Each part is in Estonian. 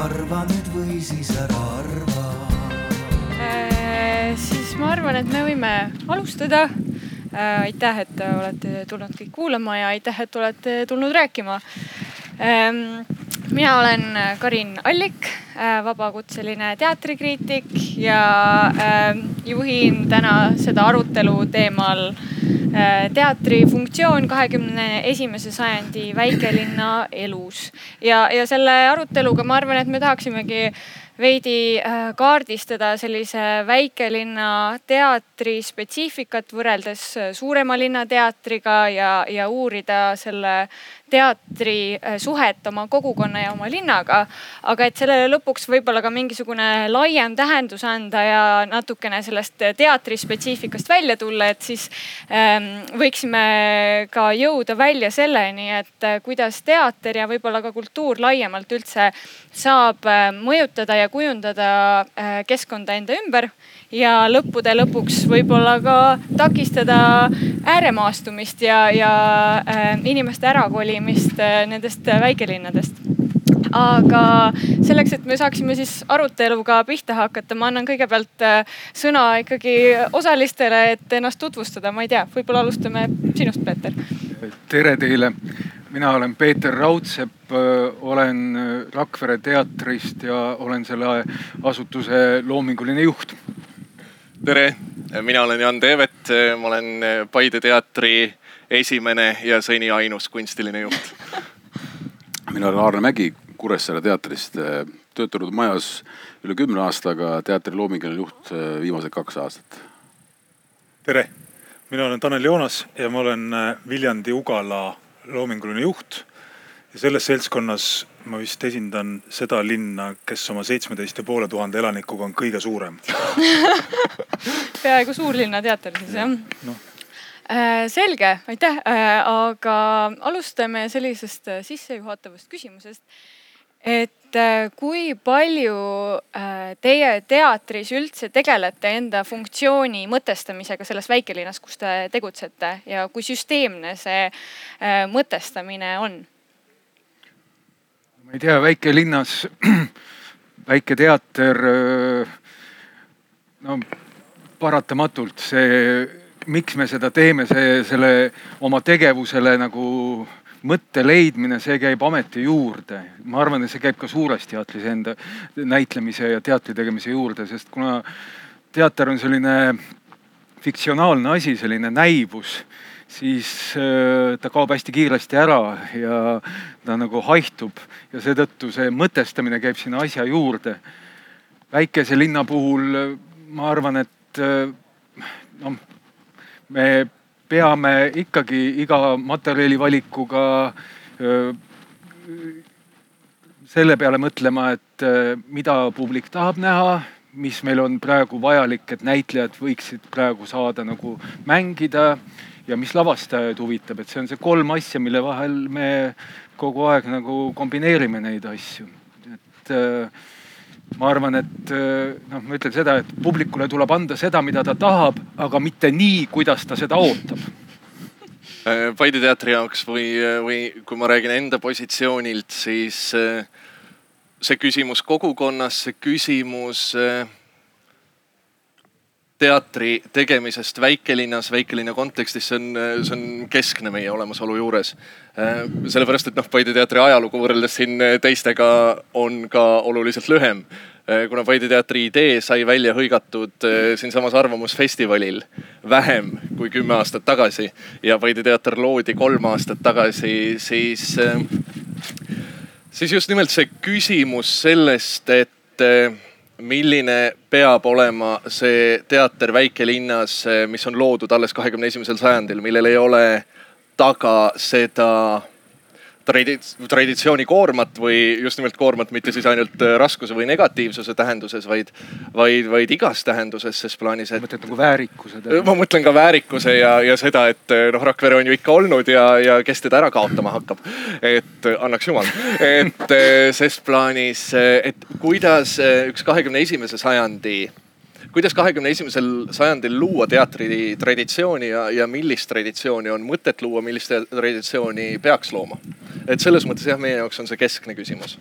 arva nüüd või siis ära arva äh,. siis ma arvan, et me võime alustada äh,. aitäh, et olete tulnud kõik kuulama ja aitäh, et olete tulnud rääkima ähm, mina olen Karin Allik, äh, vabakutseline teatrikriitik ja äh, juhin täna seda arutelu teemal teatri funktsioon kahekümne esimese sajandi väikelinna elus. ja, ja selle aruteluga ma arvan, et me tahaksimegi veidi kaardistada sellise väikelinna teatri spetsiifikat võrreldes suurema linna teatriga ja, ja uurida selle teatri äh, suhet oma kogukonna ja oma linnaga. aga et sellele lõpuks võib-olla ka mingisugune laiem tähendus anda ja natukene sellest teatri spetsiifikast välja tulla, et siis ähm, võiksime ka jõuda välja selleni, et äh, kuidas teater ja võib-olla ka kultuur laiemalt üldse saab äh, mõjutada ja kujundada keskkonda enda ümber ja lõppude lõpuks võib-olla ka takistada ääremaastumist ja, ja äh, inimeste ärakolimist äh, nendest väikelinnadest. Aga selleks, et me saaksime siis aruteluga pihta hakata, ma annan kõigepealt äh, sõna ikkagi osalistele, et ennast tutvustada, ma ei tea, võib-olla alustame sinust, Peeter. tere teile, mina olen Peeter Raudsepp, olen Rakvere teatrist ja olen selle asutuse loominguline juht tere, mina olen Jan Teevet, ma olen Paide teatri esimene ja seni ainus kunstiline juht. mina olen Aarne Mägi Kuressaare teatrist, töötanud majas üle kümne aastaga, teatri loominguline juht viimased kaks aastat. tere, mina olen Tanel Joonas ja ma olen Viljandi Ugala loominguline juht ja selles seltskonnas ma vist esindan seda linna, kes oma seitsmeteist ja poole tuhande elanikuga on kõige suurem peaaegu suurlinna teater siis jah no.? Äh, selge, aitäh, äh, aga alustame sellisest äh, sissejuhatavast küsimusest. et kui palju teie teatris üldse tegelete enda funktsiooni mõtestamisega selles väikelinnas, kus te tegutsete ja kui süsteemne see mõtestamine on? Ma ei tea, väikelinnas väike teater. no paratamatult see, miks me seda teeme, see, selle oma tegevusele nagu mõtte leidmine, see käib ameti juurde. ma arvan, et see käib ka suures teatris enda näitlemise ja teatri tegemise juurde, sest kuna teater on selline fiktsionaalne asi, selline näivus siis äh, ta kaob hästi kiiresti ära ja ta nagu haihtub ja seetõttu see mõtestamine käib sinna asja juurde. väikese linna puhul äh, ma arvan, et äh, noh, me peame ikkagi iga materjali valikuga selle peale mõtlema, et mida publik tahab näha, mis meil on praegu vajalik, et näitlejad võiksid praegu saada nagu mängida ja mis lavastajaid huvitab, et see on see kolm asja, mille vahel me kogu aeg nagu kombineerime neid asju. et äh, ma arvan, et äh, noh, ma ütlen seda, et publikule tuleb anda seda, mida ta tahab, aga mitte nii, kuidas ta seda ootab äh, Paide teatri jaoks või, või kui ma räägin enda positsioonilt, siis see küsimus kogukonnas, see küsimus teatri tegemisest väikelinnas, väikelinna kontekstis, see on, see on keskne meie olemasolu juures. sellepärast, et noh, Paide teatri ajalugu võrreldes siin teistega on ka oluliselt lühem. kuna Paide teatri idee sai välja hõigatud siinsamas Arvamusfestivalil vähem kui kümme aastat tagasi ja Paide teater loodi kolm aastat tagasi, siis, siis just nimelt see küsimus sellest, et milline peab olema see teater väikelinnas, mis on loodud alles kahekümne esimesel sajandil, millel ei ole taga seda traditsiooni koormat või just nimelt koormat mitte siis ainult äh, raskuse või negatiivsuse tähenduses, vaid, vaid, vaid igas tähenduses ses plaanis, et. mõtled nagu väärikuse? ma mõtlen ka väärikuse ja, ja seda, et äh, noh, Rakvere on ju ikka olnud ja, ja kes teda ära kaotama hakkab. et äh, annaks jumal, et ses plaanis, et kuidas üks kahekümne esimese sajandi kuidas kahekümne esimesel sajandil luua teatri traditsiooni ja, ja millist traditsiooni on mõtet luua, millist traditsiooni peaks looma? et selles mõttes jah, meie jaoks on see keskne küsimus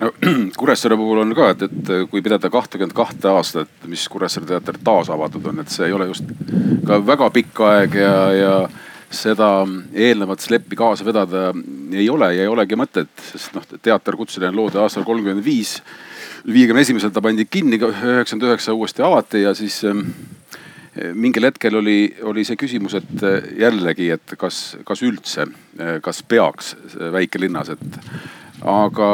no Kuressaare puhul on ka, et, et kui pidada kahtekümmet kahte aastat, mis Kuressaare teater taas avatud on, et see ei ole just ka väga pikk aeg ja, ja seda eelnevat sleppi kaasa vedada ei ole ja ei olegi mõtet, sest noh, teater kutseline loodi aastal kolmkümmend viis. Viiekümne esimesel ta pandi kinni, üheksakümmend üheksa uuesti avati ja siis ähm, mingil hetkel oli, oli see küsimus, et jällegi, et kas, kas üldse, kas peaks väikelinnas, et aga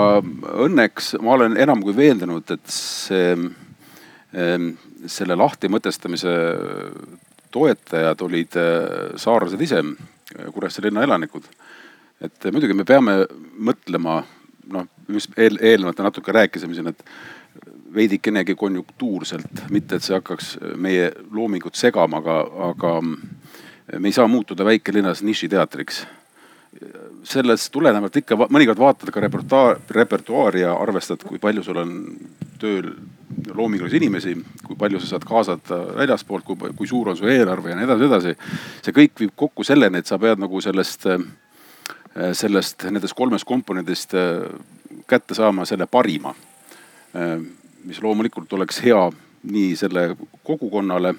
õnneks ma olen enam kui veendunud, et see, ähm, selle lahtimõtestamise toetajad olid äh, saarlased ise, Kuressaare linna elanikud. et muidugi me peame mõtlema, noh, mis eel, eelnevalt natuke rääkisime siin, et veidikenegi konjunktuurselt, mitte et see hakkaks meie loomingut segama, aga, aga me ei saa muutuda väikelinnas nišiteatriks sellest tulenevalt ikka mõnikord vaatad ka repertuaar, repertuaari ja arvestad, kui palju sul on tööl loomingulisi inimesi, kui palju sa saad kaasata väljaspoolt, kui, kui suur on su eelarve ja nii edasi, edasi. see kõik viib kokku selleni, et sa pead nagu sellest, sellest, nendest kolmest komponendist kätte saama selle parima. mis loomulikult oleks hea nii selle kogukonnale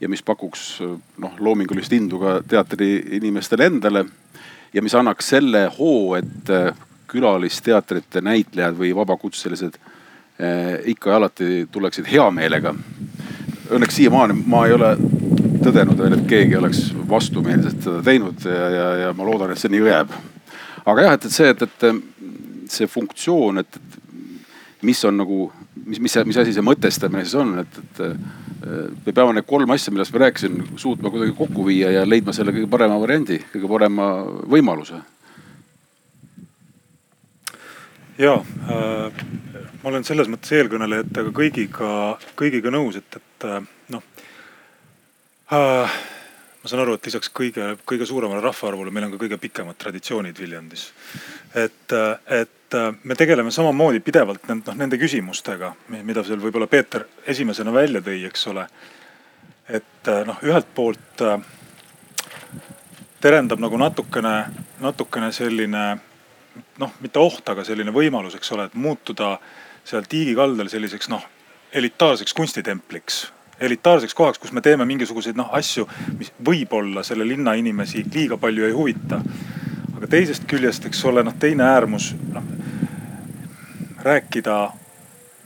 ja mis pakuks noh, loomingulist indu ka teatri inimestele endale ja mis annaks selle hoo, et äh, külalisteatrite näitlejad või vabakutselised äh, ikka ja alati tuleksid hea meelega. Õnneks siiamaani ma ei ole tõdenud veel, et keegi oleks vastumeelselt seda teinud ja, ja, ja ma loodan, et see nii jääb. aga jah, et, et see, et, et see funktsioon, et, et mis on nagu, mis, mis, mis asi see mõtestamine siis on, et, et me peame need kolm asja, millest ma rääkisin, suutma kuidagi kokku viia ja leidma selle kõige parema variandi, kõige parema võimaluse. ja äh, ma olen selles mõttes eelkõnelejatega kõigiga, kõigiga nõus, et, et ma saan aru, et lisaks kõige, kõige suuremale rahvaarvule meil on ka kõige pikemad traditsioonid Viljandis. et, et äh, me tegeleme samamoodi pidevalt noh nende küsimustega, mida seal võib-olla Peeter esimesena välja tõi, eks ole. et äh, noh, ühelt poolt äh, terendab nagu natukene, natukene selline noh, mitte oht, aga selline võimalus, eks ole, et muutuda seal Tiigi kaldal selliseks noh, elitaarseks kunstitempliks elitaarseks kohaks, kus me teeme mingisuguseid noh asju, mis võib-olla selle linna inimesi liiga palju ei huvita aga teisest küljest, eks ole, noh teine äärmus, noh rääkida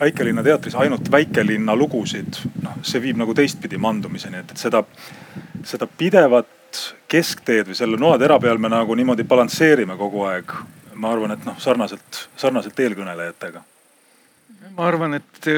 väikelinna teatris ainult väikelinna lugusid, noh see viib nagu teistpidi mandumiseni, et, et seda, seda pidevat keskteed või selle noatera peal me nagu niimoodi balansseerime kogu aeg. ma arvan, et noh, sarnaselt, sarnaselt eelkõnelejatega. ma arvan, et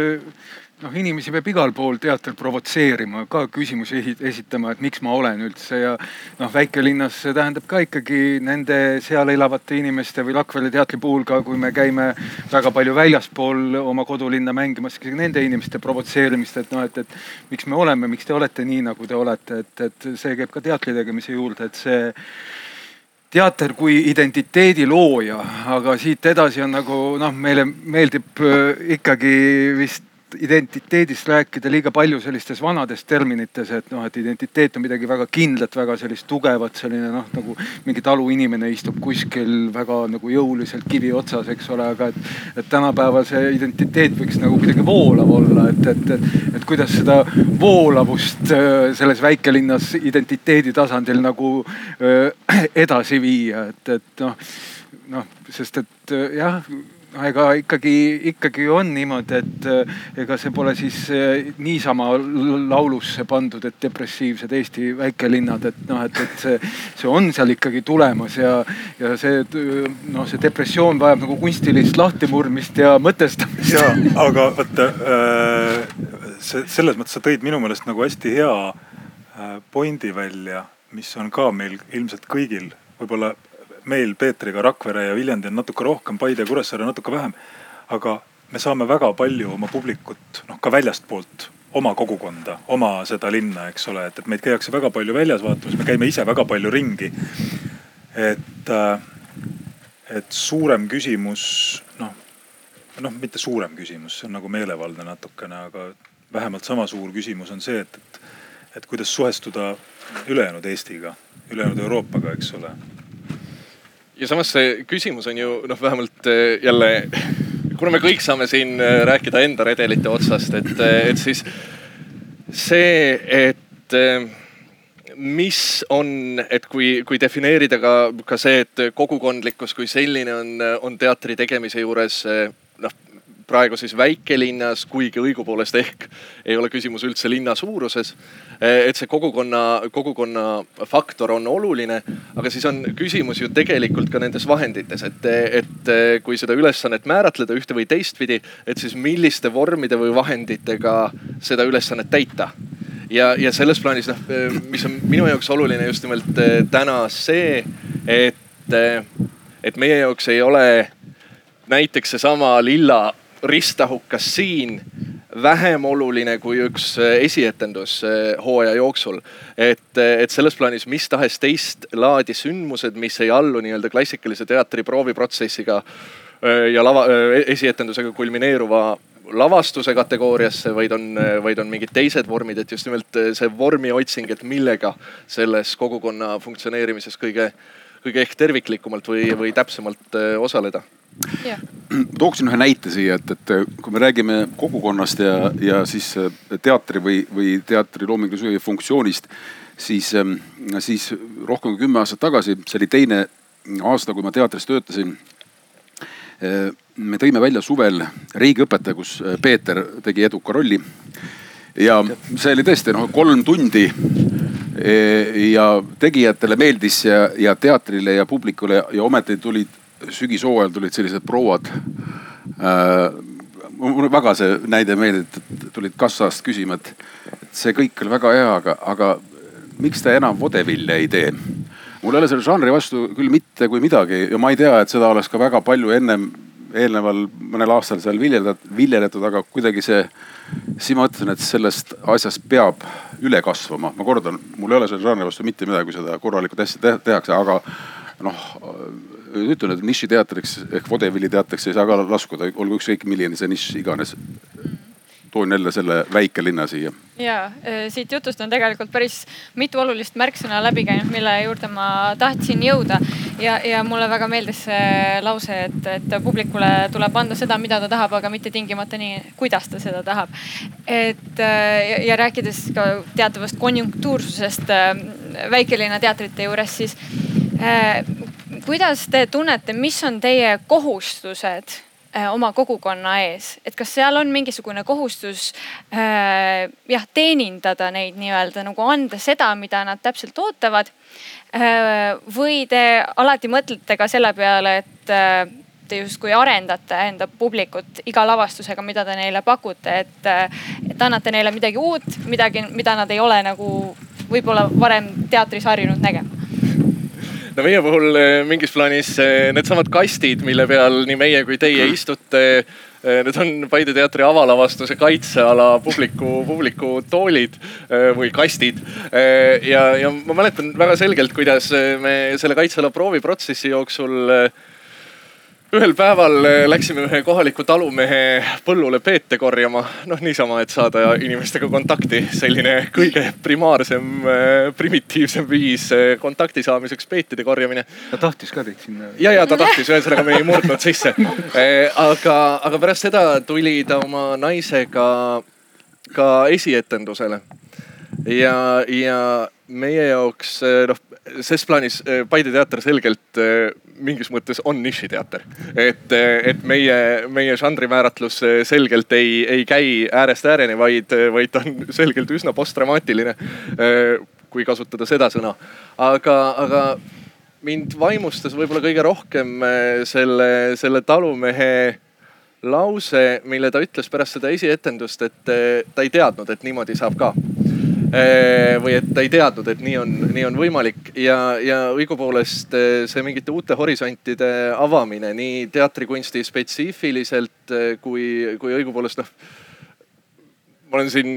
noh, inimesi peab igal pool teater provotseerima, ka küsimusi esitama, et miks ma olen üldse ja noh, väikelinnas see tähendab ka ikkagi nende seal elavate inimeste või Rakvere teatri puhul ka, kui me käime väga palju väljaspool oma kodulinna mängimas, nende inimeste provotseerimist, et noh, et, et miks me oleme, miks te olete nii, nagu te olete, et, et see käib ka teatri tegemise juurde, et see teater kui identiteedi looja, aga siit edasi on nagu noh, meile meeldib äh, ikkagi vist identiteedist rääkida liiga palju sellistes vanades terminites, et noh, et identiteet on midagi väga kindlat, väga sellist tugevat, selline noh, nagu mingi taluinimene istub kuskil väga nagu jõuliselt kivi otsas, eks ole, aga et, et tänapäeval see identiteet võiks nagu kuidagi voolav olla, et, et, et, et kuidas seda voolavust äh, selles väikelinnas identiteedi tasandil nagu äh, edasi viia, et, et noh, noh, sest et äh, jah ega ikkagi, ikkagi on niimoodi, et eh, ega see pole siis eh, niisama laulusse pandud, et depressiivsed Eesti väikelinnad, et noh, et, et see, see on seal ikkagi tulemas ja, ja see noh, see depressioon vajab nagu kunstilist lahtimurdmist ja mõtestamist. ja, aga vaata äh, see selles mõttes sa tõid minu meelest nagu hästi hea pointi välja, mis on ka meil ilmselt kõigil võib-olla meil Peetriga Rakvere ja Viljandi on natuke rohkem, Paide ja Kuressaare natuke vähem. aga me saame väga palju oma publikut, noh ka väljastpoolt, oma kogukonda, oma seda linna, eks ole, et, et meid käiakse väga palju väljas vaatamas, me käime ise väga palju ringi. et, äh, et suurem küsimus, noh, noh, mitte suurem küsimus, see on nagu meelevaldne natukene, aga vähemalt sama suur küsimus on see, et, et, et kuidas suhestuda ülejäänud Eestiga, ülejäänud Euroopaga, eks ole ja samas see küsimus on ju noh, vähemalt eh, jälle kuna me kõik saame siin äh, rääkida enda redelite otsast, et, et siis see, et mis on, et kui, kui defineerida ka, ka see, et kogukondlikkus kui selline on, on teatri tegemise juures noh, praegu siis väikelinnas, kuigi õigupoolest ehk ei ole küsimus üldse linna suuruses. et see kogukonna, kogukonna faktor on oluline, aga siis on küsimus ju tegelikult ka nendes vahendites, et, et kui seda ülesannet määratleda ühte või teistpidi, et siis milliste vormide või vahenditega seda ülesannet täita ja, ja selles plaanis noh, mis on minu jaoks oluline just nimelt eh, täna see, et, eh, et meie jaoks ei ole näiteks seesama lilla ristahukas siin vähem oluline kui üks eh, esietendus hooaja jooksul. et, et selles plaanis mis tahes teist laadi sündmused, mis ei allu nii-öelda klassikalise teatri prooviprotsessiga ja lava, esietendusega kulmineeruva lavastuse kategooriasse, vaid on, vaid on mingid teised vormid, et just nimelt see vormi otsing, et millega selles kogukonna funktsioneerimises kõige, kõige ehk terviklikumalt või, või täpsemalt osaleda yeah.. tooksin ühe näite siia, et, et kui me räägime kogukonnast ja, ja siis äh, teatri või, või teatri loomingulise funktsioonist, siis, ähm, siis rohkem kui kümme aastat tagasi, see oli teine aasta, kui ma teatris töötasin äh, me tõime välja suvel riigiõpetaja, kus äh, Peeter tegi eduka rolli. ja see oli tõesti noh, kolm tundi. Ja tegijatele meeldis ja, ja teatrile ja publikule ja ometi tulid sügishooajal tulid sellised prouad äh,. mulle väga see näide meeldib, et tulid kassast küsima, et see kõik oli väga hea, aga, aga miks te enam vodevilja ei tee? mul ei ole selle žanri vastu küll mitte kui midagi ja ma ei tea, et seda oleks ka väga palju ennem eelneval mõnel aastal seal viljeletud, viljeletud, aga kuidagi see, siis ma mõtlesin, et sellest asjast peab üle kasvama. ma kordan, mul ei ole selle žanri vastu mitte midagi, kui seda korralikult hästi tehakse, aga noh ütlen, et nišiteatriks ehk vodevili teatriks ei saa ka laskuda, olgu ükskõik milline see nišš iganes toon jälle selle väikelinna siia. ja äh, siit jutust on tegelikult päris mitu olulist märksõna läbi käinud, mille juurde ma tahtsin jõuda. ja, ja mulle väga meeldis see lause, et, et publikule tuleb anda seda, mida ta tahab, aga mitte tingimata nii, kuidas ta seda tahab. et äh, ja, ja rääkides ka teatavast konjunktuursusest äh, väikelinna teatrite juures, siis kuidas te tunnete, mis on teie kohustused Äh, oma kogukonna ees, et kas seal on mingisugune kohustus äh, jah, teenindada neid nii-öelda nagu anda seda, mida nad täpselt ootavad äh,. või te alati mõtlete ka selle peale, et äh, te justkui arendate enda publikut iga lavastusega, mida te neile pakute, et, äh, et annate neile midagi uut, midagi, mida nad ei ole nagu võib-olla varem teatris harjunud nägema no meie puhul eh, mingis plaanis eh, needsamad kastid, mille peal nii meie kui teie mhm. istute. Eh, need on Paide teatri avalavastuse kaitseala publiku, publiku toolid või kastid. ja, ja ma mäletan väga selgelt, kuidas me selle kaitseala prooviprotsessi jooksul ühel päeval eh, läksime ühe kohaliku talumehe põllule peete korjama. noh, niisama, et saada inimestega kontakti. selline kõige primaarsem, eh, primitiivsem viis eh, kontakti saamiseks peetide korjamine. ta tahtis ka teid sinna. ja, ja ta tahtis, ühesõnaga me ei murdnud sisse. aga, aga pärast seda tuli ta oma naisega ka esietendusele. ja, ja meie jaoks noh, ses plaanis Paide teater selgelt mingis mõttes on nišiteater. et, et meie, meie žanrimääratlus selgelt ei, ei käi äärest ääreni, vaid, vaid ta on selgelt üsna posttraumaatiline. kui kasutada seda sõna, aga, aga mind vaimustas võib-olla kõige rohkem selle, selle talumehe lause, mille ta ütles pärast seda esietendust, et ta ei teadnud, et niimoodi saab ka või et ta ei teadnud, et nii on, nii on võimalik ja, ja õigupoolest äh, see mingite uute horisontide avamine nii teatrikunsti spetsiifiliselt äh, kui, kui õigupoolest noh. ma olen siin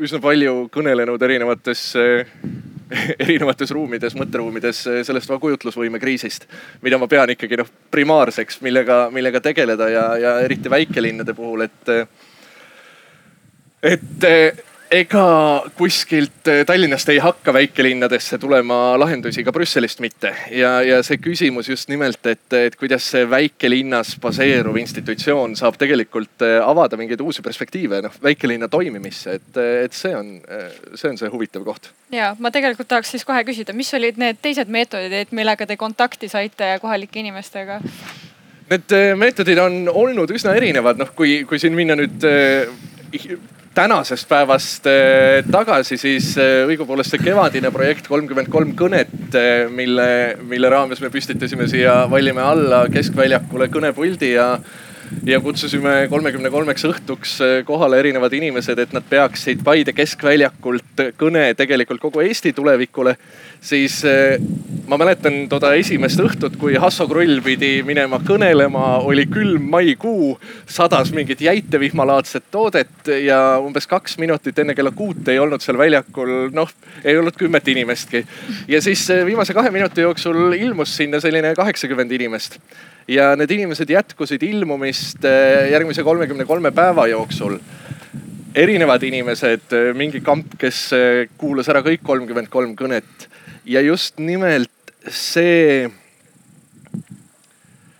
üsna palju kõnelenud erinevates erinevates ruumides, mõtteruumides sellest kujutlusvõime kriisist, mida ma pean ikkagi noh primaarseks, millega, millega tegeleda ja, ja eriti väikelinnade puhul, et, et ega kuskilt eh, Tallinnast ei hakka väikelinnadesse tulema lahendusi, ka Brüsselist mitte. ja, ja see küsimus just nimelt, et, et kuidas see väikelinnas baseeruv institutsioon saab tegelikult eh, avada mingeid uusi perspektiive, noh väikelinna toimimisse, et, et see on, see on see huvitav koht. ja ma tegelikult tahaks siis kohe küsida, mis olid need teised meetodid, millega te kontakti saite kohalike inimestega? Need meetodid on olnud üsna erinevad, noh kui, kui siin minna nüüd tänasest päevast eh, tagasi, siis eh, õigupoolest see kevadine projekt kolmkümmend kolm kõnet, eh, mille, mille raames me püstitasime siia Vallimäe alla keskväljakule kõnepuldi ja ja kutsusime kolmekümne kolmeks õhtuks kohale erinevad inimesed, et nad peaksid Paide keskväljakult kõne tegelikult kogu Eesti tulevikule. siis eh, ma mäletan toda esimest õhtut, kui Hasso Krull pidi minema kõnelema, oli külm maikuu, sadas mingit jäitevihmalaadset toodet ja umbes kaks minutit enne kella kuut ei olnud seal väljakul, noh, ei olnud kümmet inimestki. ja siis eh, viimase kahe minuti jooksul ilmus sinna selline kaheksakümmend inimest ja need inimesed jätkusid ilmumist eh, järgmise kolmekümne kolme päeva jooksul. erinevad inimesed, eh, mingi kamp, kes eh, kuulas ära kõik kolmkümmend kolm kõnet ja just nimelt see,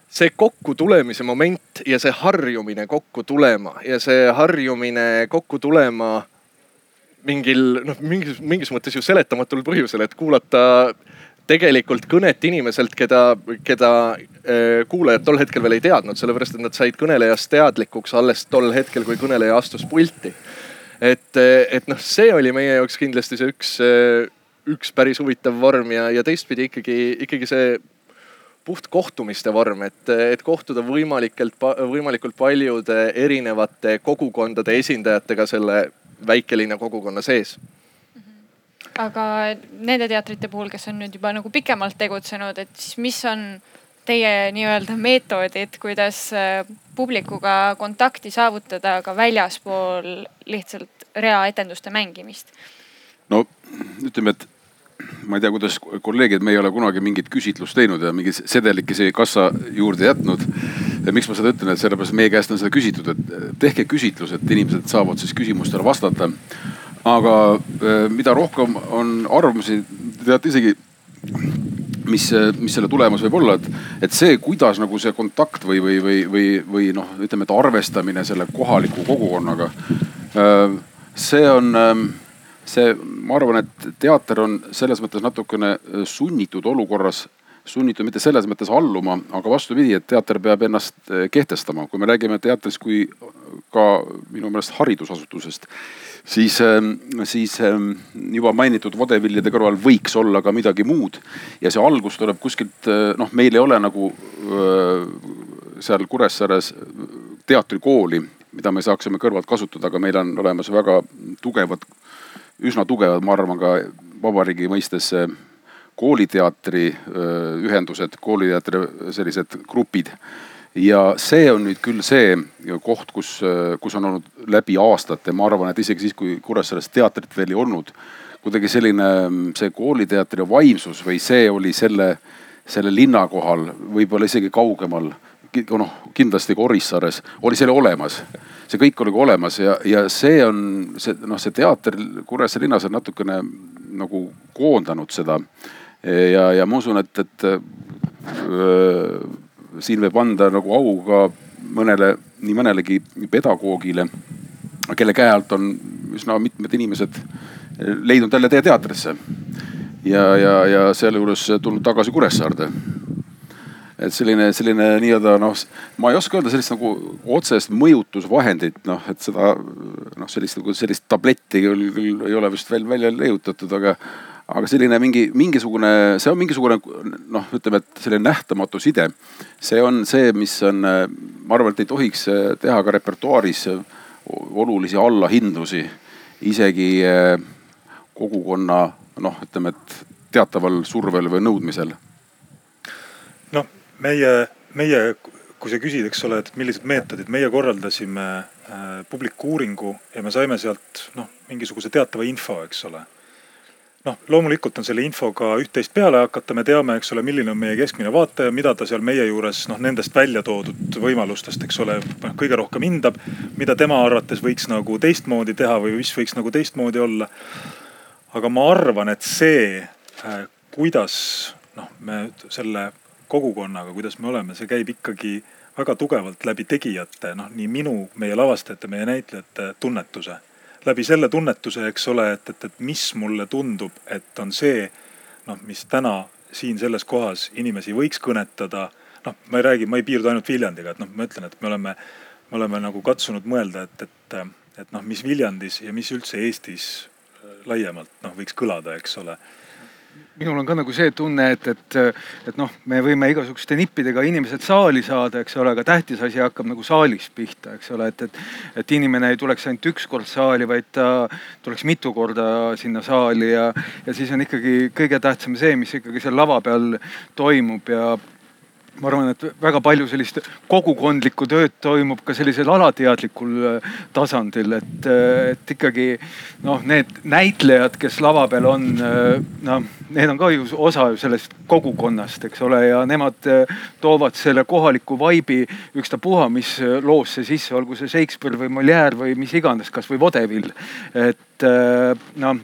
see kokkutulemise moment ja see harjumine kokku tulema ja see harjumine kokku tulema mingil noh, mingis, mingis mõttes ju seletamatul põhjusel, et kuulata tegelikult kõnet inimeselt, keda, keda kuulajad tol hetkel veel ei teadnud, sellepärast et nad said kõnelejast teadlikuks alles tol hetkel, kui kõneleja astus pulti. et, äh, et noh, see oli meie jaoks kindlasti see üks, äh, üks päris huvitav vorm ja, ja teistpidi ikkagi, ikkagi see puht kohtumiste vorm, et, et kohtuda võimalikelt, võimalikult paljude erinevate kogukondade esindajatega selle väikelinna kogukonna sees aga nende teatrite puhul, kes on nüüd juba nagu pikemalt tegutsenud, et siis mis on teie nii-öelda meetodid, kuidas äh, publikuga kontakti saavutada ka väljaspool lihtsalt reaetenduste mängimist? no ütleme, et ma ei tea, kuidas kolleegid, me ei ole kunagi mingit küsitlust teinud ja mingit sedelikesi kassa juurde jätnud. ja miks ma seda ütlen, et sellepärast meie käest on seda küsitud, et tehke küsitlus, et inimesed saavad siis küsimustele vastata aga äh, mida rohkem on arvamusi, teate isegi, mis, mis selle tulemus võib olla, et, et see, kuidas nagu see kontakt või, või, või, või, või noh, ütleme, et arvestamine selle kohaliku kogukonnaga. Äh, see on, ähm, see, ma arvan, et teater on selles mõttes natukene sunnitud olukorras sunnitud mitte selles mõttes alluma, aga vastupidi, et teater peab ennast äh, kehtestama. kui me räägime teatrist kui ka minu meelest haridusasutusest, siis, ähm, siis ähm, juba mainitud vodeviljade kõrval võiks olla ka midagi muud. ja see algus tuleb kuskilt, äh, noh, meil ei ole nagu äh, seal Kuressaares teatrikooli, mida me saaksime kõrvalt kasutada, aga meil on olemas väga tugevad, üsna tugevad, ma arvan ka vabariigi mõistes kooliteatri äh, ühendused, kooliteatri sellised grupid ja see on nüüd küll see koht, kus, kus on olnud läbi aastate, ma arvan, et isegi siis, kui Kuressaares teatrit veel ei olnud, kuidagi selline see kooliteatri vaimsus või see oli selle, selle linna kohal, võib-olla isegi kaugemal noh, kindlasti ka Orissaares oli selle olemas. see kõik oli ka olemas ja, ja see on see noh, see teater Kuressaare linnas on natukene nagu koondanud seda. ja, ja ma usun, et, et öö, siin võib anda nagu au ka mõnele, nii mõnelegi pedagoogile, kelle käe alt on üsna mitmed inimesed leidnud jälle tee teatrisse. ja, ja, ja sealjuures tulnud tagasi Kuressaarde. et selline, selline nii-öelda noh, ma ei oska öelda sellist nagu otsest mõjutusvahendit, noh, et seda noh, sellist nagu sellist tabletti küll, küll ei ole vist veel välja leiutatud, aga aga selline mingi, mingisugune, see on mingisugune noh, ütleme, et selline nähtamatu side. see on see, mis on, ma arvan, et ei tohiks teha ka repertuaaris olulisi allahindlusi isegi eh, kogukonna noh, ütleme, et teataval survel või nõudmisel. noh, meie, meie, kui sa küsid, eks ole, et millised meetodid, meie korraldasime publiku uuringu ja me saime sealt noh, mingisuguse teatava info, eks ole noh, loomulikult on selle infoga üht-teist peale hakata, me teame, eks ole, milline on meie keskmine vaataja, mida ta seal meie juures noh, nendest välja toodud võimalustest, eks ole, noh kõige rohkem hindab. mida tema arvates võiks nagu teistmoodi teha või mis võiks nagu teistmoodi olla. aga ma arvan, et see, äh, kuidas noh, me selle kogukonnaga, kuidas me oleme, see käib ikkagi väga tugevalt läbi tegijate, noh nii minu, meie lavastajate, meie näitlejate tunnetuse läbi selle tunnetuse, eks ole, et, et, et mis mulle tundub, et on see noh, mis täna siin selles kohas inimesi võiks kõnetada. noh, ma ei räägi, ma ei piirdu ainult Viljandiga, et noh, ma ütlen, et me oleme, me oleme nagu katsunud mõelda, et, et, et noh, mis Viljandis ja mis üldse Eestis laiemalt noh, võiks kõlada, eks ole minul on ka nagu see tunne, et, et, et noh, me võime igasuguste nippidega inimesed saali saada, eks ole, aga tähtis asi hakkab nagu saalis pihta, eks ole, et, et. et inimene ei tuleks ainult üks kord saali, vaid ta tuleks mitu korda sinna saali ja, ja siis on ikkagi kõige tähtsam see, mis ikkagi seal lava peal toimub ja ma arvan, et väga palju sellist kogukondlikku tööd toimub ka sellisel alateadlikul äh, tasandil, et, äh, et ikkagi noh, need näitlejad, kes lava peal on, äh, noh, need on ka ju osa ju sellest kogukonnast, eks ole, ja nemad toovad selle kohaliku vaibi ükstapuha, mis loosse sisse, olgu see Shakespeare või Molière või mis iganes, kasvõi Vaudeville. et noh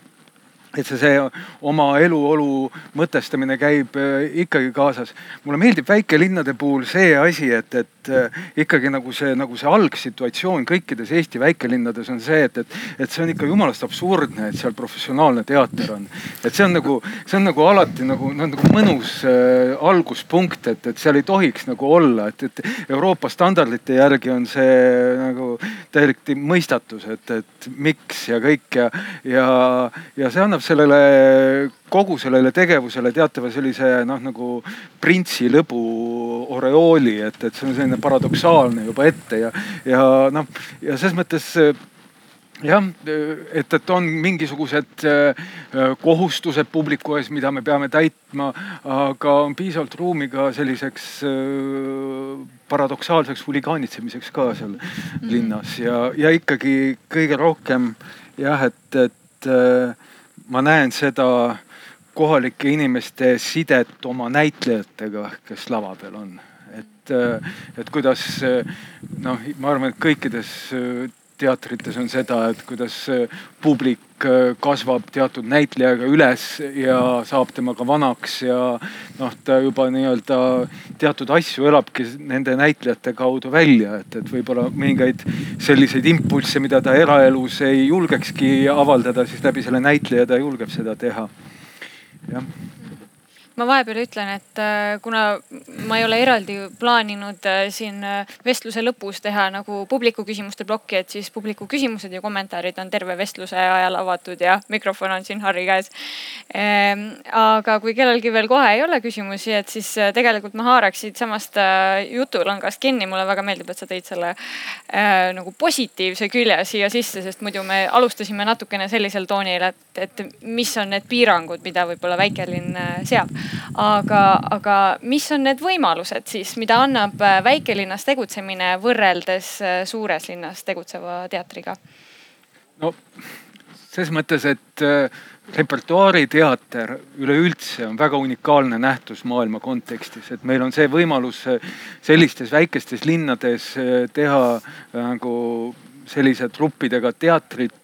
et see, see oma eluolu mõtestamine käib äh, ikkagi kaasas. mulle meeldib väikelinnade puhul see asi, et, et äh, ikkagi nagu see, nagu see algsituatsioon kõikides Eesti väikelinnades on see, et, et, et see on ikka jumalast absurdne, et seal professionaalne teater on. et see on nagu, see on nagu alati nagu, no nagu mõnus äh, alguspunkt, et, et seal ei tohiks nagu olla, et, et Euroopa standardite järgi on see nagu täielik mõistatus, et, et miks ja kõik ja, ja, ja see annab sellele kogu sellele tegevusele teatava sellise noh, nagu printsi lõbu oreooli, et, et see on selline paradoksaalne juba ette ja, ja noh, ja selles mõttes jah, et, et on mingisugused äh, kohustused publiku ees, mida me peame täitma, aga on piisavalt ruumi ka selliseks äh, paradoksaalseks huligaanitsemiseks ka seal mhm. linnas ja, ja ikkagi kõige rohkem jah, et, et äh, ma näen seda kohalike inimeste sidet oma näitlejatega, kes lava peal on. et, et kuidas noh, ma arvan, et kõikides teatrites on seda, et kuidas publik kasvab teatud näitlejaga üles ja saab temaga vanaks ja noh, ta juba nii-öelda teatud asju elabki nende näitlejate kaudu välja, et, et võib-olla mõningaid selliseid impulsse, mida ta eraelus ei julgekski avaldada, siis läbi selle näitleja ta julgeb seda teha. Jah ma vahepeal ütlen, et äh, kuna ma ei ole eraldi plaaninud äh, siin äh, vestluse lõpus teha nagu publiku küsimuste plokki, et siis publiku küsimused ja kommentaarid on terve vestluse ajal avatud ja mikrofon on siin Harri käes. Ehm, aga kui kellelgi veel kohe ei ole küsimusi, et siis tegelikult ma haaraks siit samast jutulangast kinni. mulle väga meeldib, et sa tõid selle nagu positiivse külje siia sisse, sest muidu me alustasime natukene sellisel toonil, et, et mis on need piirangud, mida võib-olla väikelinn seab aga, aga mis on need võimalused siis, mida annab äh, väikelinnas tegutsemine võrreldes äh, suures linnas tegutseva teatriga? no ses mõttes, et äh, repertuaariteater üleüldse on väga unikaalne nähtus maailma kontekstis, et meil on see võimalus sellistes väikestes linnades teha nagu sellise truppidega teatrit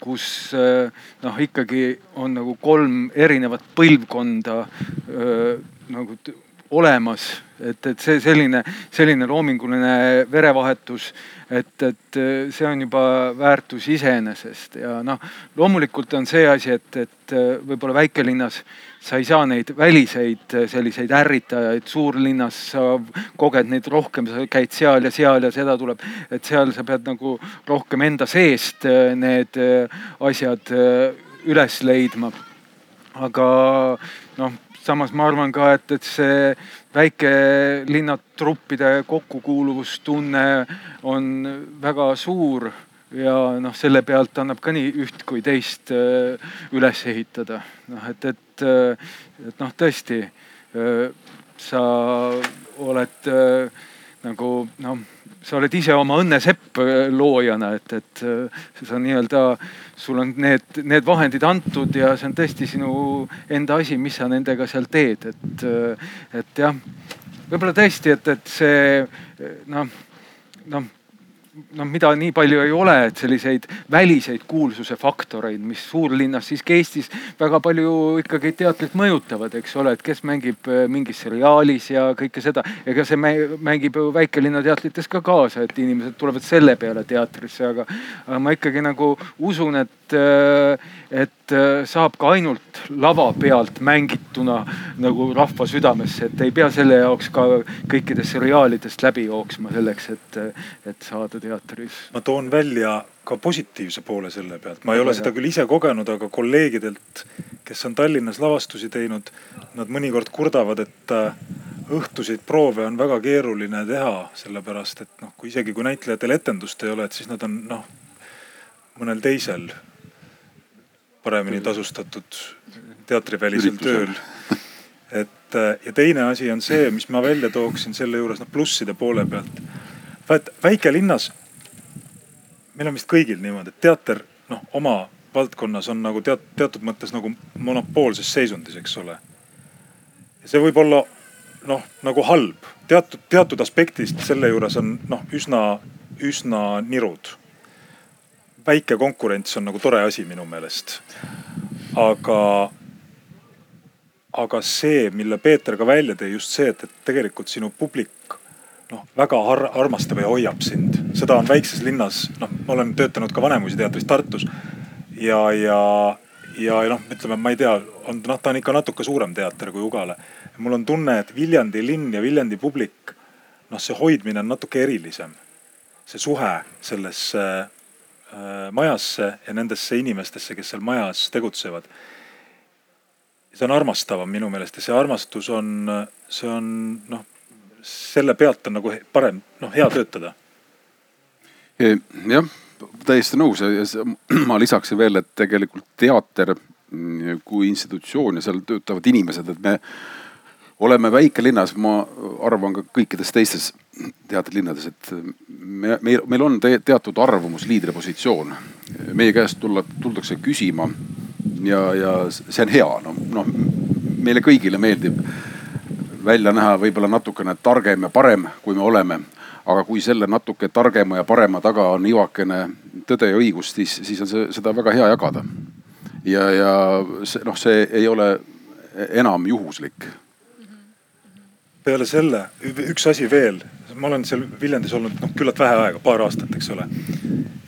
kus noh, ikkagi on nagu kolm erinevat põlvkonda nagu olemas, et, et see selline, selline loominguline verevahetus, et, et see on juba väärtus iseenesest. Ja noh, loomulikult on see asi, et, et võib-olla väikelinnas sa ei saa neid väliseid selliseid ärritajaid, suurlinnas sa koged neid rohkem, sa käid seal ja seal ja seda tuleb, et seal sa pead nagu rohkem enda seest need asjad üles leidma. aga noh samas ma arvan ka, et, et see väikelinna truppide kokkukuuluvustunne on väga suur ja noh, selle pealt annab ka nii üht kui teist äh, üles ehitada. noh, et, et, äh, et noh, tõesti sa oled nagu noh, sa oled ise oma õnnesepp äh, loojana, et, et sa nii-öelda, sul on need, need vahendid antud ja see on tõesti sinu enda asi, mis sa nendega seal teed, et, et jah, võib-olla tõesti, et, et see noh, noh noh, mida nii palju ei ole, et selliseid väliseid kuulsuse faktoreid, mis suurlinnas siiski Eestis väga palju ikkagi teatrit mõjutavad, eks ole, et kes mängib äh, mingis seriaalis ja kõike seda. ega see mängib ju väikelinna teatrites ka kaasa, et inimesed tulevad selle peale teatrisse, aga, ma ikkagi nagu usun, et, äh, et saab ka ainult lava pealt mängituna nagu rahva südamesse, et ei pea selle jaoks ka kõikidest seriaalidest läbi jooksma selleks, et, et saada teatris. ma toon välja ka positiivse poole selle pealt, ma ei ole seda küll ise kogenud, aga kolleegidelt, kes on Tallinnas lavastusi teinud, nad mõnikord kurdavad, et äh, õhtuseid proove on väga keeruline teha, sellepärast et noh, kui isegi kui näitlejatel etendust ei ole, et siis nad on noh, mõnel teisel paremini tasustatud teatrivälisel tööl. et äh, ja teine asi on see, mis ma välja tooksin selle juures, noh plusside poole pealt. vaat väikelinnas meil on vist kõigil niimoodi, et teater noh, oma valdkonnas on nagu teat-, teatud mõttes nagu monopoolses seisundis, eks ole. ja see võib olla noh, nagu halb, teatud, teatud aspektist selle juures on noh, üsna, üsna nirud. Väike konkurents on nagu tore asi minu meelest. aga, aga see, mille Peeter ka välja tõi, just see, et, et tegelikult sinu publik noh, väga ar armastab ja hoiab sind. seda on väikses linnas, noh, ma olen töötanud ka Vanemuise teatris Tartus. ja, ja, ja noh, ütleme, ma ei tea, on noh, ta on ikka natuke suurem teater kui Ugala. mul on tunne, et Viljandi linn ja Viljandi publik, noh, see hoidmine on natuke erilisem. see suhe sellesse majasse ja nendesse inimestesse, kes seal majas tegutsevad see on armastavam minu meelest ja see armastus on, see on noh, selle pealt on nagu parem, noh, hea töötada. jah, täiesti nõus ja ma lisaksin veel, et tegelikult teater kui institutsioon ja seal töötavad inimesed, et me oleme väikelinnas, ma arvan ka kõikides teistes teatrilinnades, et me, meil, meil on te, teatud arvamusliidri positsioon. meie käest tulla, tuldakse küsima ja, ja see on hea, noh, noh meile kõigile meeldib välja näha võib-olla natukene targem ja parem, kui me oleme. aga kui selle natuke targema ja parema taga on ivakene tõde ja õigust, siis, siis on see, seda väga hea jagada. ja, ja see noh, see ei ole enam juhuslik. Peale selle üks asi veel, ma olen seal Viljandis olnud noh küllalt vähe aega, paar aastat, eks ole.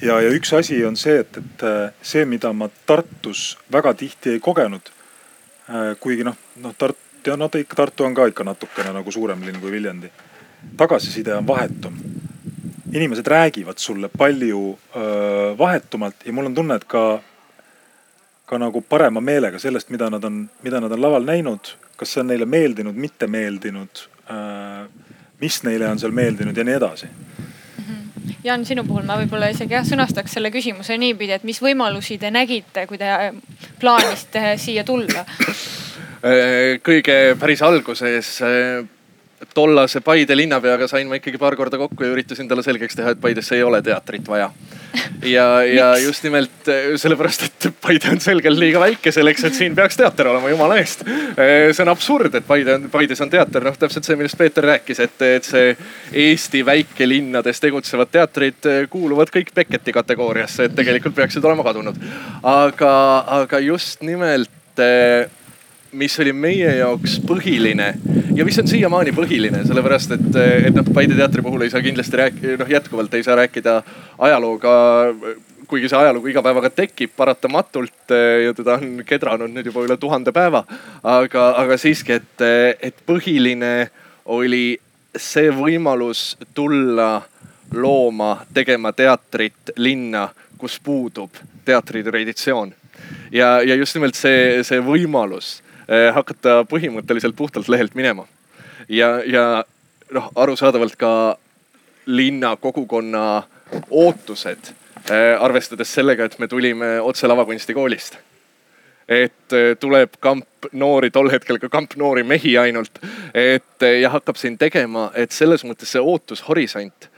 ja, ja üks asi on see, et, et see, mida ma Tartus väga tihti ei kogenud. kuigi noh, noh Tartu ja no ta ikka, Tartu on ka ikka natukene nagu suurem linn kui Viljandi. tagasiside on vahetum. inimesed räägivad sulle palju öö, vahetumalt ja mul on tunne, et ka, ka nagu parema meelega sellest, mida nad on, mida nad on laval näinud. Kas see on neile meeldinud, mitte meeldinud, mis neile on seal meeldinud ja nii edasi mhm. Jaan, sinu puhul ma võib-olla isegi jah sõnastaks selle küsimuse niipidi, et mis võimalusi te nägite, kui te plaanisite siia tulla? Äh, kõige päris alguses äh, tollase Paide linnapeaga sain ma ikkagi paar korda kokku ja üritasin talle selgeks teha, et Paidesse ei ole teatrit vaja. ja, ja just nimelt äh, sellepärast, et Paide on selgelt liiga väike selleks, et siin peaks teater olema, jumala eest. see on absurd, et Paide on, Paides on teater, noh täpselt see, millest Peeter rääkis, et, et see Eesti väikelinnades tegutsevad teatrid kuuluvad kõik Becketi kategooriasse, et tegelikult peaksid olema kadunud. aga, aga just nimelt mis oli meie jaoks põhiline ja mis on siiamaani põhiline, sellepärast et, et noh, Paide teatri puhul ei saa kindlasti rääkida, noh jätkuvalt ei saa rääkida ajalooga kuigi see ajalugu iga päevaga tekib paratamatult ja teda on kedranud nüüd juba üle tuhande päeva. aga, aga siiski, et, et põhiline oli see võimalus tulla looma, tegema teatrit linna, kus puudub teatritraditsioon. ja, ja just nimelt see, see võimalus hakata põhimõtteliselt puhtalt lehelt minema. ja, ja noh, arusaadavalt ka linna kogukonna ootused, eh, arvestades sellega, et me tulime otse lavakunstikoolist et äh, tuleb kamp noori, tol hetkel ka kamp noori mehi ainult. et ja hakkab siin tegema, et selles mõttes see ootushorisont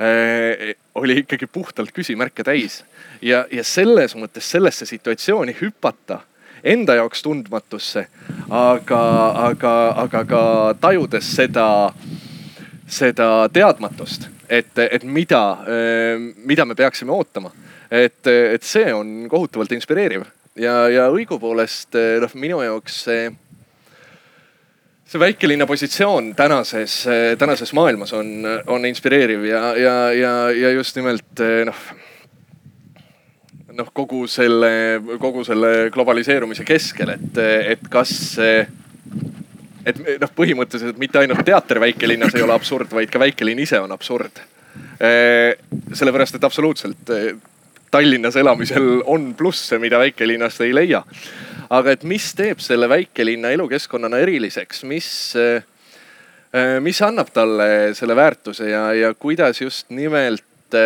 äh, oli ikkagi puhtalt küsimärke täis. ja, ja selles mõttes sellesse situatsiooni hüpata enda jaoks tundmatusse, aga, aga, aga ka tajudes seda, seda teadmatust, et, et mida, mida me peaksime ootama. et, et see on kohutavalt inspireeriv ja, ja õigupoolest noh, minu jaoks see see väikelinna positsioon tänases, tänases maailmas on, on inspireeriv ja, ja, ja, ja just nimelt noh noh, kogu selle, kogu selle globaliseerumise keskel, et, et kas et noh, põhimõtteliselt mitte ainult teater väikelinnas ei ole absurd, vaid ka väikelinn ise on absurd. sellepärast, et absoluutselt Tallinnas elamisel on plusse, mida väikelinnast ei leia. aga et mis teeb selle väikelinna elukeskkonnana eriliseks, mis, mis annab talle selle väärtuse ja, ja kuidas just nimelt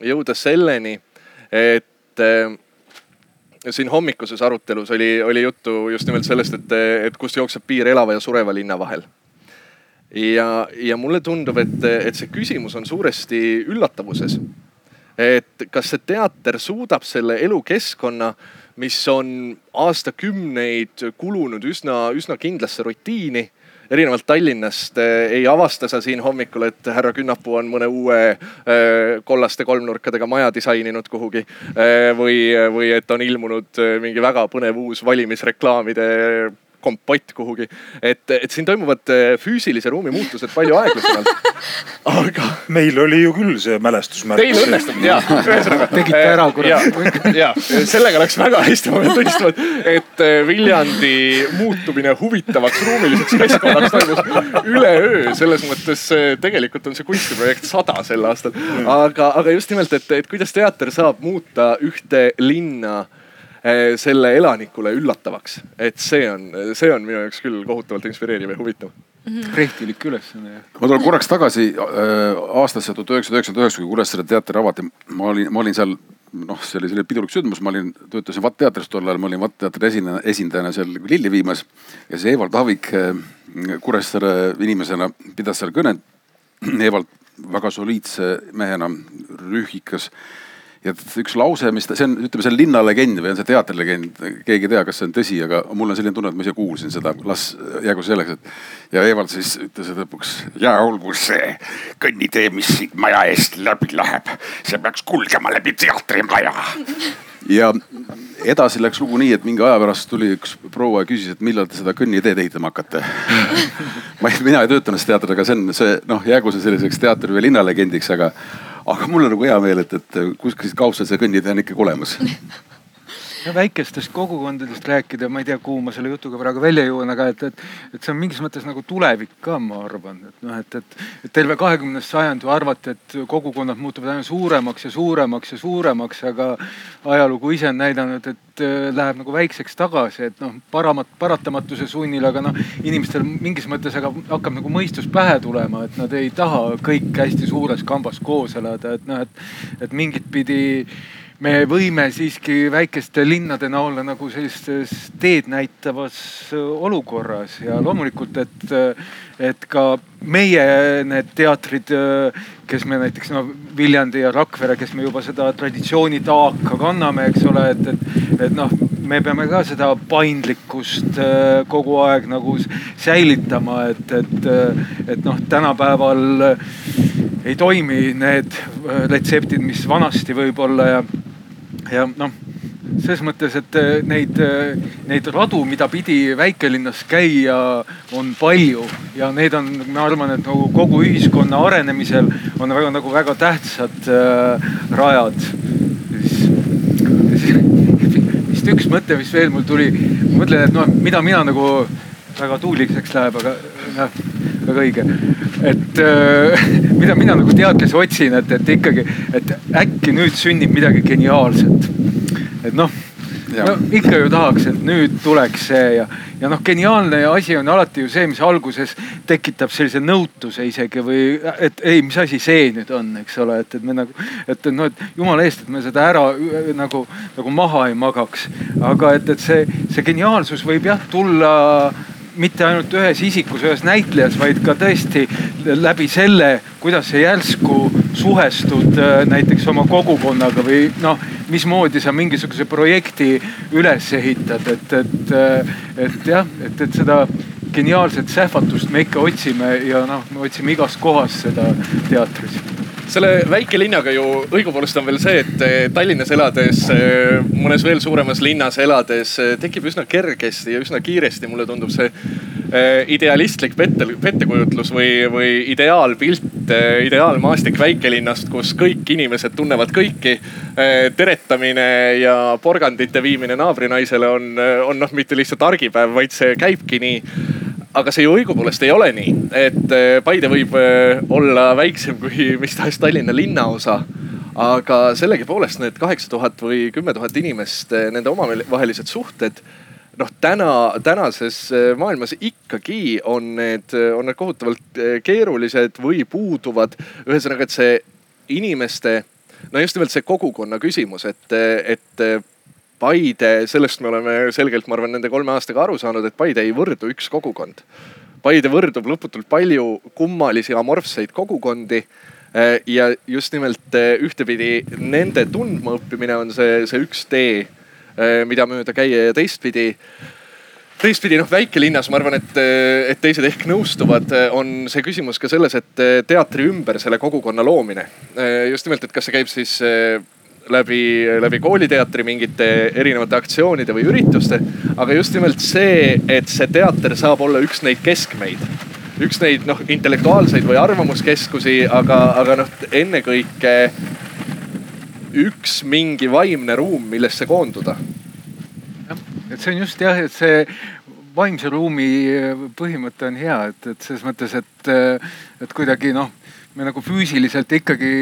jõuda selleni et äh, siin hommikuses arutelus oli, oli juttu just nimelt sellest, et, et kust jookseb piir elava ja sureva linna vahel. ja, ja mulle tundub, et, et see küsimus on suuresti üllatavuses. et kas see teater suudab selle elukeskkonna, mis on aastakümneid kulunud üsna, üsna kindlasse rutiini erinevalt Tallinnast eh, ei avasta sa siin hommikul, et härra Künnapuu on mõne uue eh, kollaste kolmnurkadega maja disaininud kuhugi. Eh, või, või et on ilmunud mingi väga põnev uus valimisreklaamide kompott kuhugi. et, et siin toimuvad äh, füüsilise ruumi muutused palju aeglasemalt. aga. meil oli ju küll see mälestusmärk. Teil õnnestub ja, ühesõnaga. tegite ära kurat. ja, sellega läks väga hästi, ma pean tunnistama, et äh, Viljandi muutumine huvitavaks ruumiliseks keskkonnaks toimus üleöö. selles mõttes äh, tegelikult on see kunstiprojekt sada sel aastal. aga, aga just nimelt, et, et kuidas teater saab muuta ühte linna selle elanikule üllatavaks. et see on, see on minu jaoks küll kohutavalt inspireeriv ja huvitav mm -hmm. prehtilik ülesanne. ma tulen korraks tagasi äh, aastasse tuhat üheksasada üheksakümmend üheksa, kui Kuressaare teater avati. ma olin, ma olin seal, noh, see oli selline pidulik sündmus, ma olin, töötasin Vatt teatris tol ajal, ma olin Vatt teatri esindajana, esindajana seal lilli viimas. ja see Evald Havik äh, Kuressaare inimesena pidas seal kõne. Evald väga soliidse mehena, rühhikas ja üks lause, mis ta, see on, ütleme, see on linnalegend või on see teatrilegend, keegi ei tea, kas see on tõsi, aga mul on selline tunne, et ma ise kuulsin seda, las jäägu selleks, et. ja Evald siis ütles lõpuks, ja olgu see kõnnitee, mis siit maja eest läbi läheb, see peaks kulgema läbi teatrimaja. ja edasi läks lugu nii, et mingi aja pärast tuli üks proua ja küsis, et millal te seda kõnniteed ehitama hakkate ma ei, mina ei töötanud selles teatris, aga see on see noh, jäägu see selliseks teatri või linnalegendiks, aga aga mul on nagu hea meel, et, et kuskil kaudselt see kõnnitee on ikkagi olemas no väikestest kogukondadest rääkida, ma ei tea, kuhu ma selle jutuga praegu välja jõuan, aga et, et, et see on mingis mõttes nagu tulevik ka, ma arvan, et noh, et, et, et terve kahekümnes sajand ju arvati, et kogukonnad muutuvad aina suuremaks ja suuremaks ja suuremaks, aga ajalugu ise on näidanud, et äh, läheb nagu väikseks tagasi, et noh, paramat-, paratamatuse sunnil, aga noh, inimestel mingis mõttes aga hakkab nagu mõistus pähe tulema, et nad ei taha kõik hästi suures kambas koos elada, et noh, et, et mingit pidi me võime siiski väikeste linnadena olla nagu sellises teed näitavas olukorras. Ja loomulikult, et, et ka meie need teatrid, kes me näiteks no Viljandi ja Rakvere, kes me juba seda traditsiooni taaka kanname, eks ole, et, et, et noh, me peame ka seda paindlikkust kogu aeg nagu säilitama, et, et, et noh, tänapäeval ei toimi need retseptid, mis vanasti võib-olla ja ja noh, selles mõttes, et eh, neid, eh, neid radu, mida pidi väikelinnas käia, on palju ja need on, ma arvan, et nagu kogu ühiskonna arenemisel on väga nagu väga tähtsad äh, rajad. vist üks mõte, mis veel mul tuli, ma mõtlen, et noh, mida mina nagu väga tuuliseks läheb, aga noh, väga õige. et äh, mida mina nagu teadlasi otsin, et, et ikkagi, et äkki nüüd sünnib midagi geniaalset. et noh, Jah. no ikka ju tahaks, et nüüd tuleks see ja, ja noh, geniaalne asi on alati ju see, mis alguses tekitab sellise nõutuse isegi või et ei, mis asi see nüüd on, eks ole, et, et me nagu, et noh, et jumala eest, et me seda ära ü- nagu, nagu maha ei magaks. aga et, et see, see geniaalsus võib jah tulla mitte ainult ühes isikus, ühes näitlejas, vaid ka tõesti läbi selle, kuidas sa järsku suhestud äh, näiteks oma kogukonnaga või noh, mismoodi sa mingisuguse projekti üles ehitad, et, et, äh, et jah, et, et seda geniaalset sähvatust me ikka otsime ja noh, me otsime igast kohast seda teatris selle väikelinnaga ju õigupoolest on veel see, et eh, Tallinnas elades, eh, mõnes veel suuremas linnas elades eh, tekib üsna kergesti ja üsna kiiresti, mulle tundub see idealistlik pette, pettekujutlus või, või ideaalpilt, ideaalmaastik väikelinnast, kus kõik inimesed tunnevad kõiki. teretamine ja porgandite viimine naabrinaisele on, on noh, mitte lihtsalt argipäev, vaid see käibki nii aga see ju õigupoolest ei ole nii, et eh, Paide võib eh, olla väiksem kui mis tahes Tallinna linnaosa. aga sellegipoolest need kaheksa tuhat või kümme tuhat inimest, eh, nende omavahelised suhted noh, täna, tänases maailmas ikkagi on need, on need kohutavalt keerulised või puuduvad. ühesõnaga, et see inimeste, no just nimelt see kogukonna küsimus, et, et Paide, sellest me oleme selgelt, ma arvan, nende kolme aastaga aru saanud, et Paide ei võrdu üks kogukond. Paide võrdub lõputult palju kummalisi amorfseid kogukondi eh, ja just nimelt eh, ühtepidi nende tundmaõppimine on see, see üks tee, eh, mida mööda käia ja teistpidi teistpidi noh, väikelinnas ma arvan, et, et teised ehk nõustuvad, on see küsimus ka selles, et teatri ümber selle kogukonna loomine. just nimelt, et kas see käib siis läbi, läbi kooliteatri mingite erinevate aktsioonide või ürituste. aga just nimelt see, et see teater saab olla üks neid keskmeid üks neid noh, intellektuaalseid või arvamuskeskusi, aga, aga noh, ennekõike üks mingi vaimne ruum, millesse koonduda. et see on just jah, et see vaimse ruumi põhimõte on hea, et, et selles mõttes, et, et kuidagi noh, me nagu füüsiliselt ikkagi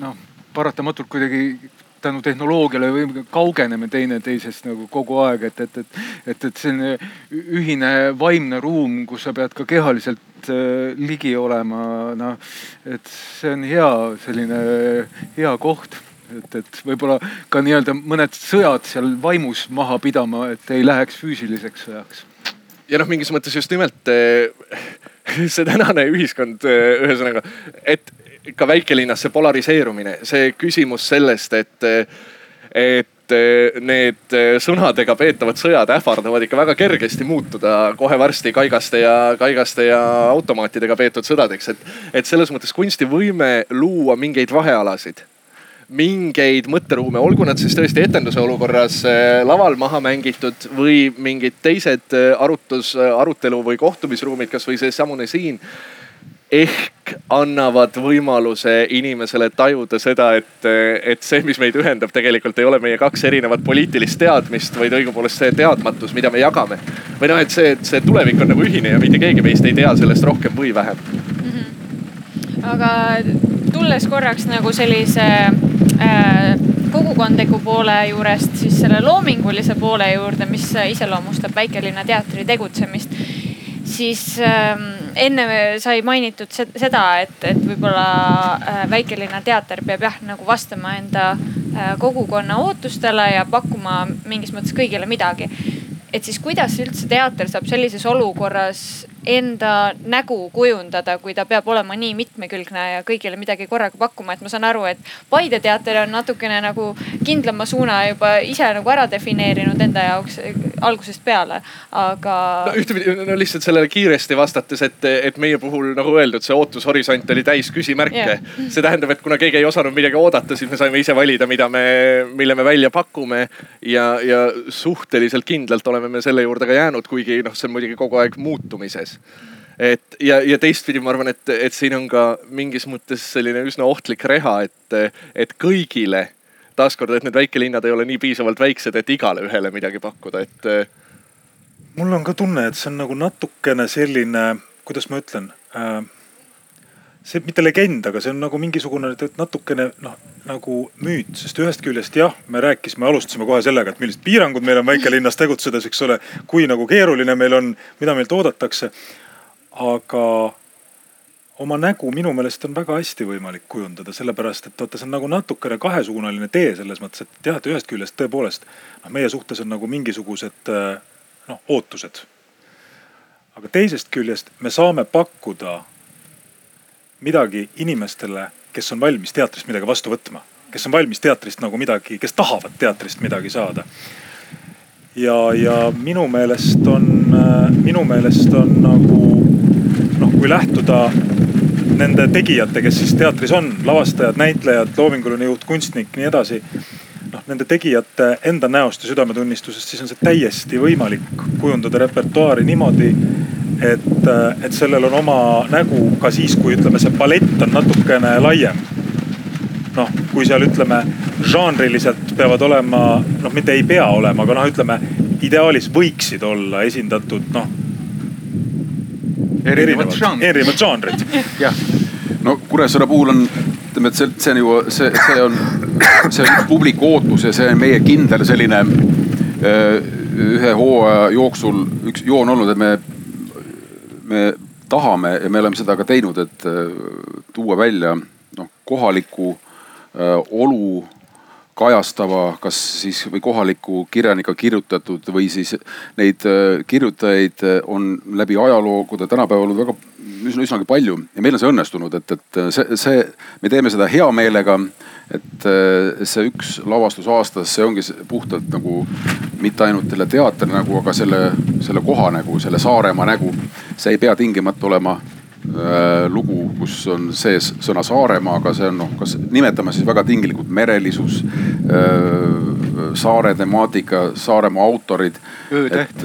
noh, paratamatult kuidagi tänu tehnoloogiale või kaugeneme teineteisest nagu kogu aeg, et, et, et, et, et selline ühine vaimne ruum, kus sa pead ka kehaliselt äh, ligi olema, noh, et see on hea selline hea koht et, et võib-olla ka nii-öelda mõned sõjad seal vaimus maha pidama, et ei läheks füüsiliseks sõjaks. ja noh, mingis mõttes just nimelt äh, see tänane ühiskond, äh, ühesõnaga, et ka väikelinnas see polariseerumine, see küsimus sellest, et, et need sõnadega peetavad sõjad ähvardavad ikka väga kergesti muutuda kohe varsti kaigaste ja, kaigaste ja automaatidega peetud sõdadeks, et, et selles mõttes kunsti võime luua mingeid vahealasid mingeid mõtteruume, olgu nad siis tõesti etenduse olukorras eh, laval maha mängitud või mingid teised eh, arutus, arutelu või kohtumisruumid, kasvõi seesamune siin ehk annavad võimaluse inimesele tajuda seda, et, et see, mis meid ühendab, tegelikult ei ole meie kaks erinevat poliitilist teadmist, vaid õigupoolest see teadmatus, mida me jagame. või noh, et see, see tulevik on nagu ühine ja mitte keegi meist ei tea sellest rohkem või vähem mm. -hmm. aga tulles korraks nagu sellise äh, kogukondliku poole juurest siis selle loomingulise poole juurde, mis iseloomustab väikelinna teatri tegutsemist siis ähm, enne sai mainitud seda, et, et võib-olla äh, väikelinna teater peab jah, nagu vastama enda äh, kogukonna ootustele ja pakkuma mingis mõttes kõigile midagi. et siis kuidas üldse teater saab sellises olukorras enda nägu kujundada, kui ta peab olema nii mitmekülgne ja kõigile midagi korraga pakkuma, et ma saan aru, et Paide teater on natukene nagu kindlama suuna juba ise nagu ära defineerinud enda jaoks algusest peale, aga. no ühtepidi, no lihtsalt sellele kiiresti vastates, et, et meie puhul nagu öeldud, see ootushorisont oli täis küsimärke. Yeah.. see tähendab, et kuna keegi ei osanud midagi oodata, siis me saime ise valida, mida me, mille me välja pakume. Ja, ja suhteliselt kindlalt oleme me selle juurde ka jäänud, kuigi noh, see on muidugi kogu aeg muutumises sees et ja, ja teistpidi ma arvan, et, et siin on ka mingis mõttes selline üsna ohtlik reha, et, et kõigile taaskord, et need väikelinnad ei ole nii piisavalt väiksed, et igale ühele midagi pakkuda, et. mul on ka tunne, et see on nagu natukene selline, kuidas ma ütlen äh,. See mitte legend, aga see on nagu mingisugune natukene noh, nagu müüt, sest ühest küljest jah, me rääkisime, alustasime kohe sellega, et millised piirangud meil on väikelinnas tegutsedes, eks ole. kui nagu keeruline meil on, mida meilt oodatakse. aga oma nägu minu meelest on väga hästi võimalik kujundada, sellepärast et vaata, see on nagu natukene kahesuunaline tee selles mõttes, et jah, et ühest küljest tõepoolest noh, meie suhtes on nagu mingisugused noh, ootused. aga teisest küljest me saame pakkuda midagi inimestele, kes on valmis teatrist midagi vastu võtma, kes on valmis teatrist nagu midagi, kes tahavad teatrist midagi saada. ja, ja minu meelest on, minu meelest on nagu noh, kui lähtuda nende tegijate, kes siis teatris on, lavastajad, näitlejad, loominguline juht, kunstnik, nii edasi. noh, nende tegijate enda näost ja südametunnistusest, siis on see täiesti võimalik kujundada repertuaari niimoodi et, äh, et sellel on oma nägu ka siis, kui ütleme, see palett on natukene laiem. noh, kui seal ütleme žanriliselt peavad olema, noh, mitte ei pea olema, aga noh, ütleme ideaalis võiksid olla esindatud noh. erinevad žanrid. erinevad žanrid. jah. no Kuressaare puhul on, ütleme, et see, see on ju, see, see on, see on publiku ootus ja see on meie kindel selline äh, ühe hooaja jooksul üks joon olnud, et me me tahame ja me oleme seda ka teinud, et äh, tuua välja noh, kohalikku äh, olu kajastava, kas siis või kohaliku kirjanika kirjutatud või siis neid äh, kirjutajaid on läbi ajaloogude tänapäeval olnud väga üsna, üsnagi palju ja meil on see õnnestunud, et, et see, see, me teeme seda hea meelega. Et see üks lavastus aastas, see ongi puhtalt nagu mitte ainult selle teatri nägu, aga selle, selle koha nägu, selle Saaremaa nägu. see ei pea tingimata olema äh, lugu, kus on sees sõna Saaremaa, aga see on noh, kas nimetame siis väga tinglikult merelisus äh,, saare temaatika, Saaremaa autorid. öötäht.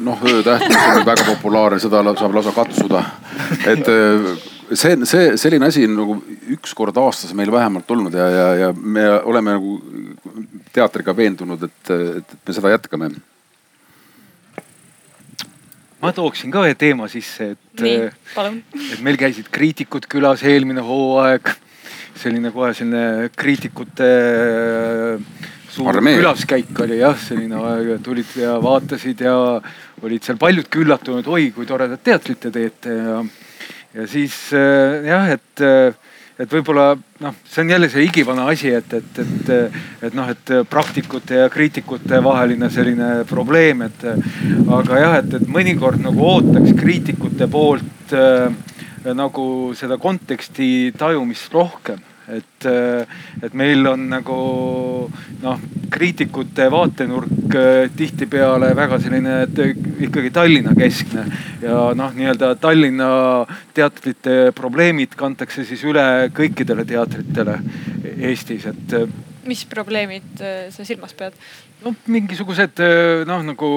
noh, öötäht, on väga populaarne, seda saab lausa katsuda. et äh, see, see selline asi on nagu üks kord aastas meil vähemalt olnud ja, ja, ja me oleme nagu teatriga veendunud, et, et me seda jätkame. ma tooksin ka ühe teema sisse, et. nii, palun. et meil käisid kriitikud külas eelmine hooaeg. selline kohe selline kriitikute suur Armee. külaskäik oli jah, selline tulid ja vaatasid ja olid seal paljudki üllatunud, oi kui toredat teatrit te teete ja, ja siis jah, et et võib-olla noh, see on jälle see igivana asi, et, et, et, et noh, et praktikute ja kriitikute vaheline selline probleem, et aga jah, et, et mõnikord nagu ootaks kriitikute poolt äh, nagu seda konteksti tajumist rohkem et, et meil on nagu noh, kriitikute vaatenurk eh, tihtipeale väga selline ikkagi Tallinna keskne. Ja noh, nii-öelda Tallinna teatrite probleemid kantakse siis üle kõikidele teatritele Eestis, et mis probleemid äh, sa silmas pead? noh, mingisugused äh, noh, nagu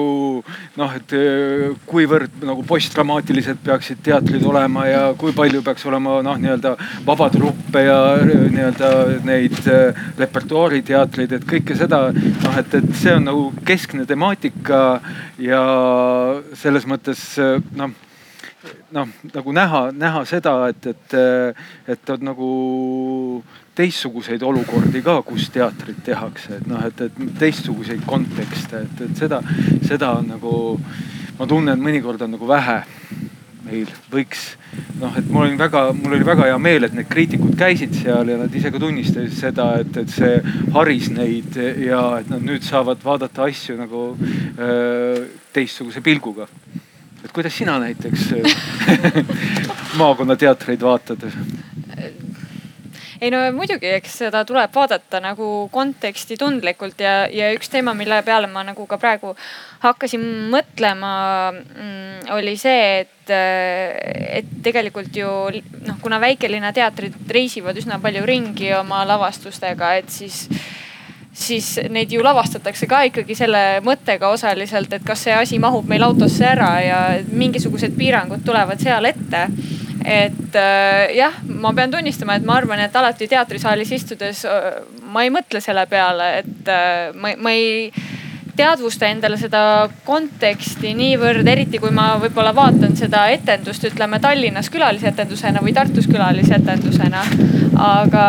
noh, et äh, kuivõrd nagu postdramaatilised peaksid teatrid olema ja kui palju peaks olema noh, nii-öelda vabatruppe ja nii-öelda neid repertuaariteatreid, et kõike seda noh, et, et see on nagu keskne temaatika ja selles mõttes noh noh, nagu näha, näha seda, et, et, et on nagu teistsuguseid olukordi ka, kus teatrit tehakse, et noh, et, et teistsuguseid kontekste, et, et seda, seda on nagu, ma tunnen, mõnikord on nagu vähe meil võiks noh, et mul oli väga, mul oli väga hea meel, et need kriitikud käisid seal ja nad ise ka tunnistasid seda, et, et see haris neid ja et nad nüüd saavad vaadata asju nagu öö, teistsuguse pilguga. et kuidas sina näiteks maakonnateatreid vaatad? Ei no muidugi, eks seda tuleb vaadata nagu konteksti tundlikult ja, ja üks teema, mille peale ma nagu ka praegu hakkasin mõtlema mm,, oli see, et, et tegelikult ju noh, kuna väikelinna teatrid reisivad üsna palju ringi oma lavastustega, et siis siis neid ju lavastatakse ka ikkagi selle mõttega osaliselt, et kas see asi mahub meil autosse ära ja mingisugused piirangud tulevad seal ette et äh, jah, ma pean tunnistama, et ma arvan, et alati teatrisaalis istudes äh, ma ei mõtle selle peale, et äh, ma, ma ei teadvusta endale seda konteksti niivõrd, eriti kui ma võib-olla vaatan seda etendust, ütleme Tallinnas külalisetendusena või Tartus külalisetendusena. aga,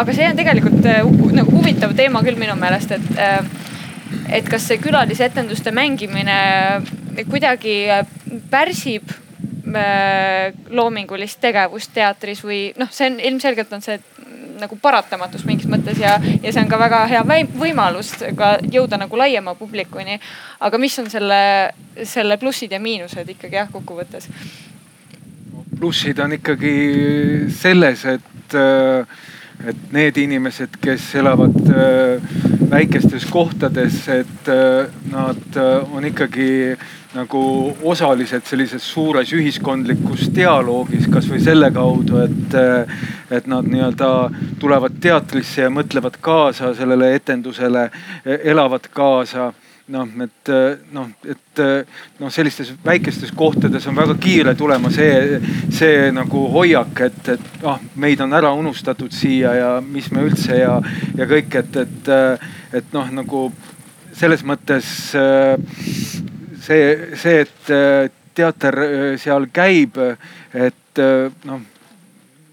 aga see on tegelikult äh, nagu huvitav teema küll minu meelest, et, äh, et kas see külalisetenduste mängimine kuidagi pärsib loomingulist tegevust teatris või noh, see on ilmselgelt on see nagu paratamatus mingis mõttes ja, ja see on ka väga hea võimalus ka jõuda nagu laiema publikuni. aga mis on selle, selle plussid ja miinused ikkagi jah, kokkuvõttes? plussid on ikkagi selles, et, et need inimesed, kes elavad äh, väikestes kohtades, et äh, nad äh, on ikkagi nagu osalised sellises suures ühiskondlikus dialoogis, kasvõi selle kaudu, et, et nad nii-öelda tulevad teatrisse ja mõtlevad kaasa sellele etendusele, elavad kaasa. Noh, et noh, et noh, sellistes väikestes kohtades on väga kiire tulema see, see nagu hoiak, et, et ah, meid on ära unustatud siia ja mis me üldse ja, ja kõik, et, et, et noh, nagu selles mõttes see, see, et äh, teater äh, seal käib, et äh, noh,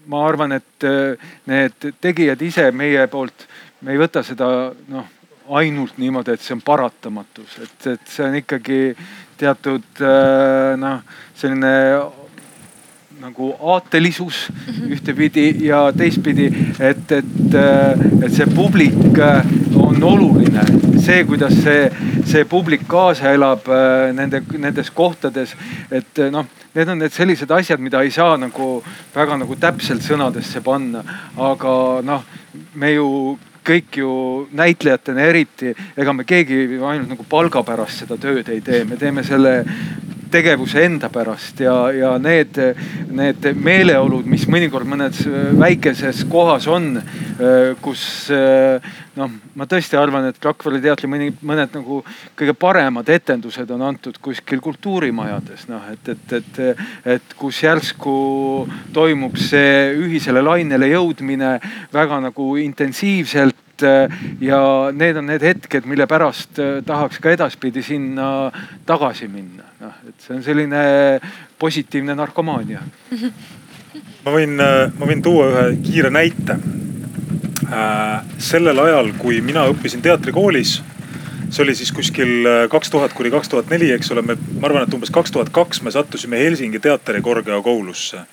ma arvan, et need tegijad ise meie poolt, me ei võta seda noh, ainult niimoodi, et see on paratamatus, et, et see on ikkagi teatud noh, selline nagu aatelisus mhm. ühtepidi ja teistpidi, et, et, et see publik on oluline. see, kuidas see, see publik kaasa elab äh, nende, nendes kohtades, et noh, need on need sellised asjad, mida ei saa nagu väga nagu täpselt sõnadesse panna. aga noh, me ju kõik ju näitlejatena eriti, ega me keegi ainult nagu palga pärast seda tööd ei tee, me teeme selle tegevuse enda pärast ja, ja need, need meeleolud, mis mõnikord mõnes väikeses kohas on, kus noh, ma tõesti arvan, et Rakvere teatri mõni, mõned nagu kõige paremad etendused on antud kuskil kultuurimajades, noh et, et, et, et kus järsku toimub see ühisele lainele jõudmine väga nagu intensiivselt ja need on need hetked, mille pärast tahaks ka edaspidi sinna tagasi minna noh, et see on selline positiivne narkomaania. ma võin, ma võin tuua ühe kiire näite. Sellel ajal, kui mina õppisin teatrikoolis, see oli siis kuskil kaks tuhat kuni kaks tuhat neli, eks ole, me, ma arvan, et umbes kaks tuhat kaks me sattusime Helsingi teatrikorgea koulusse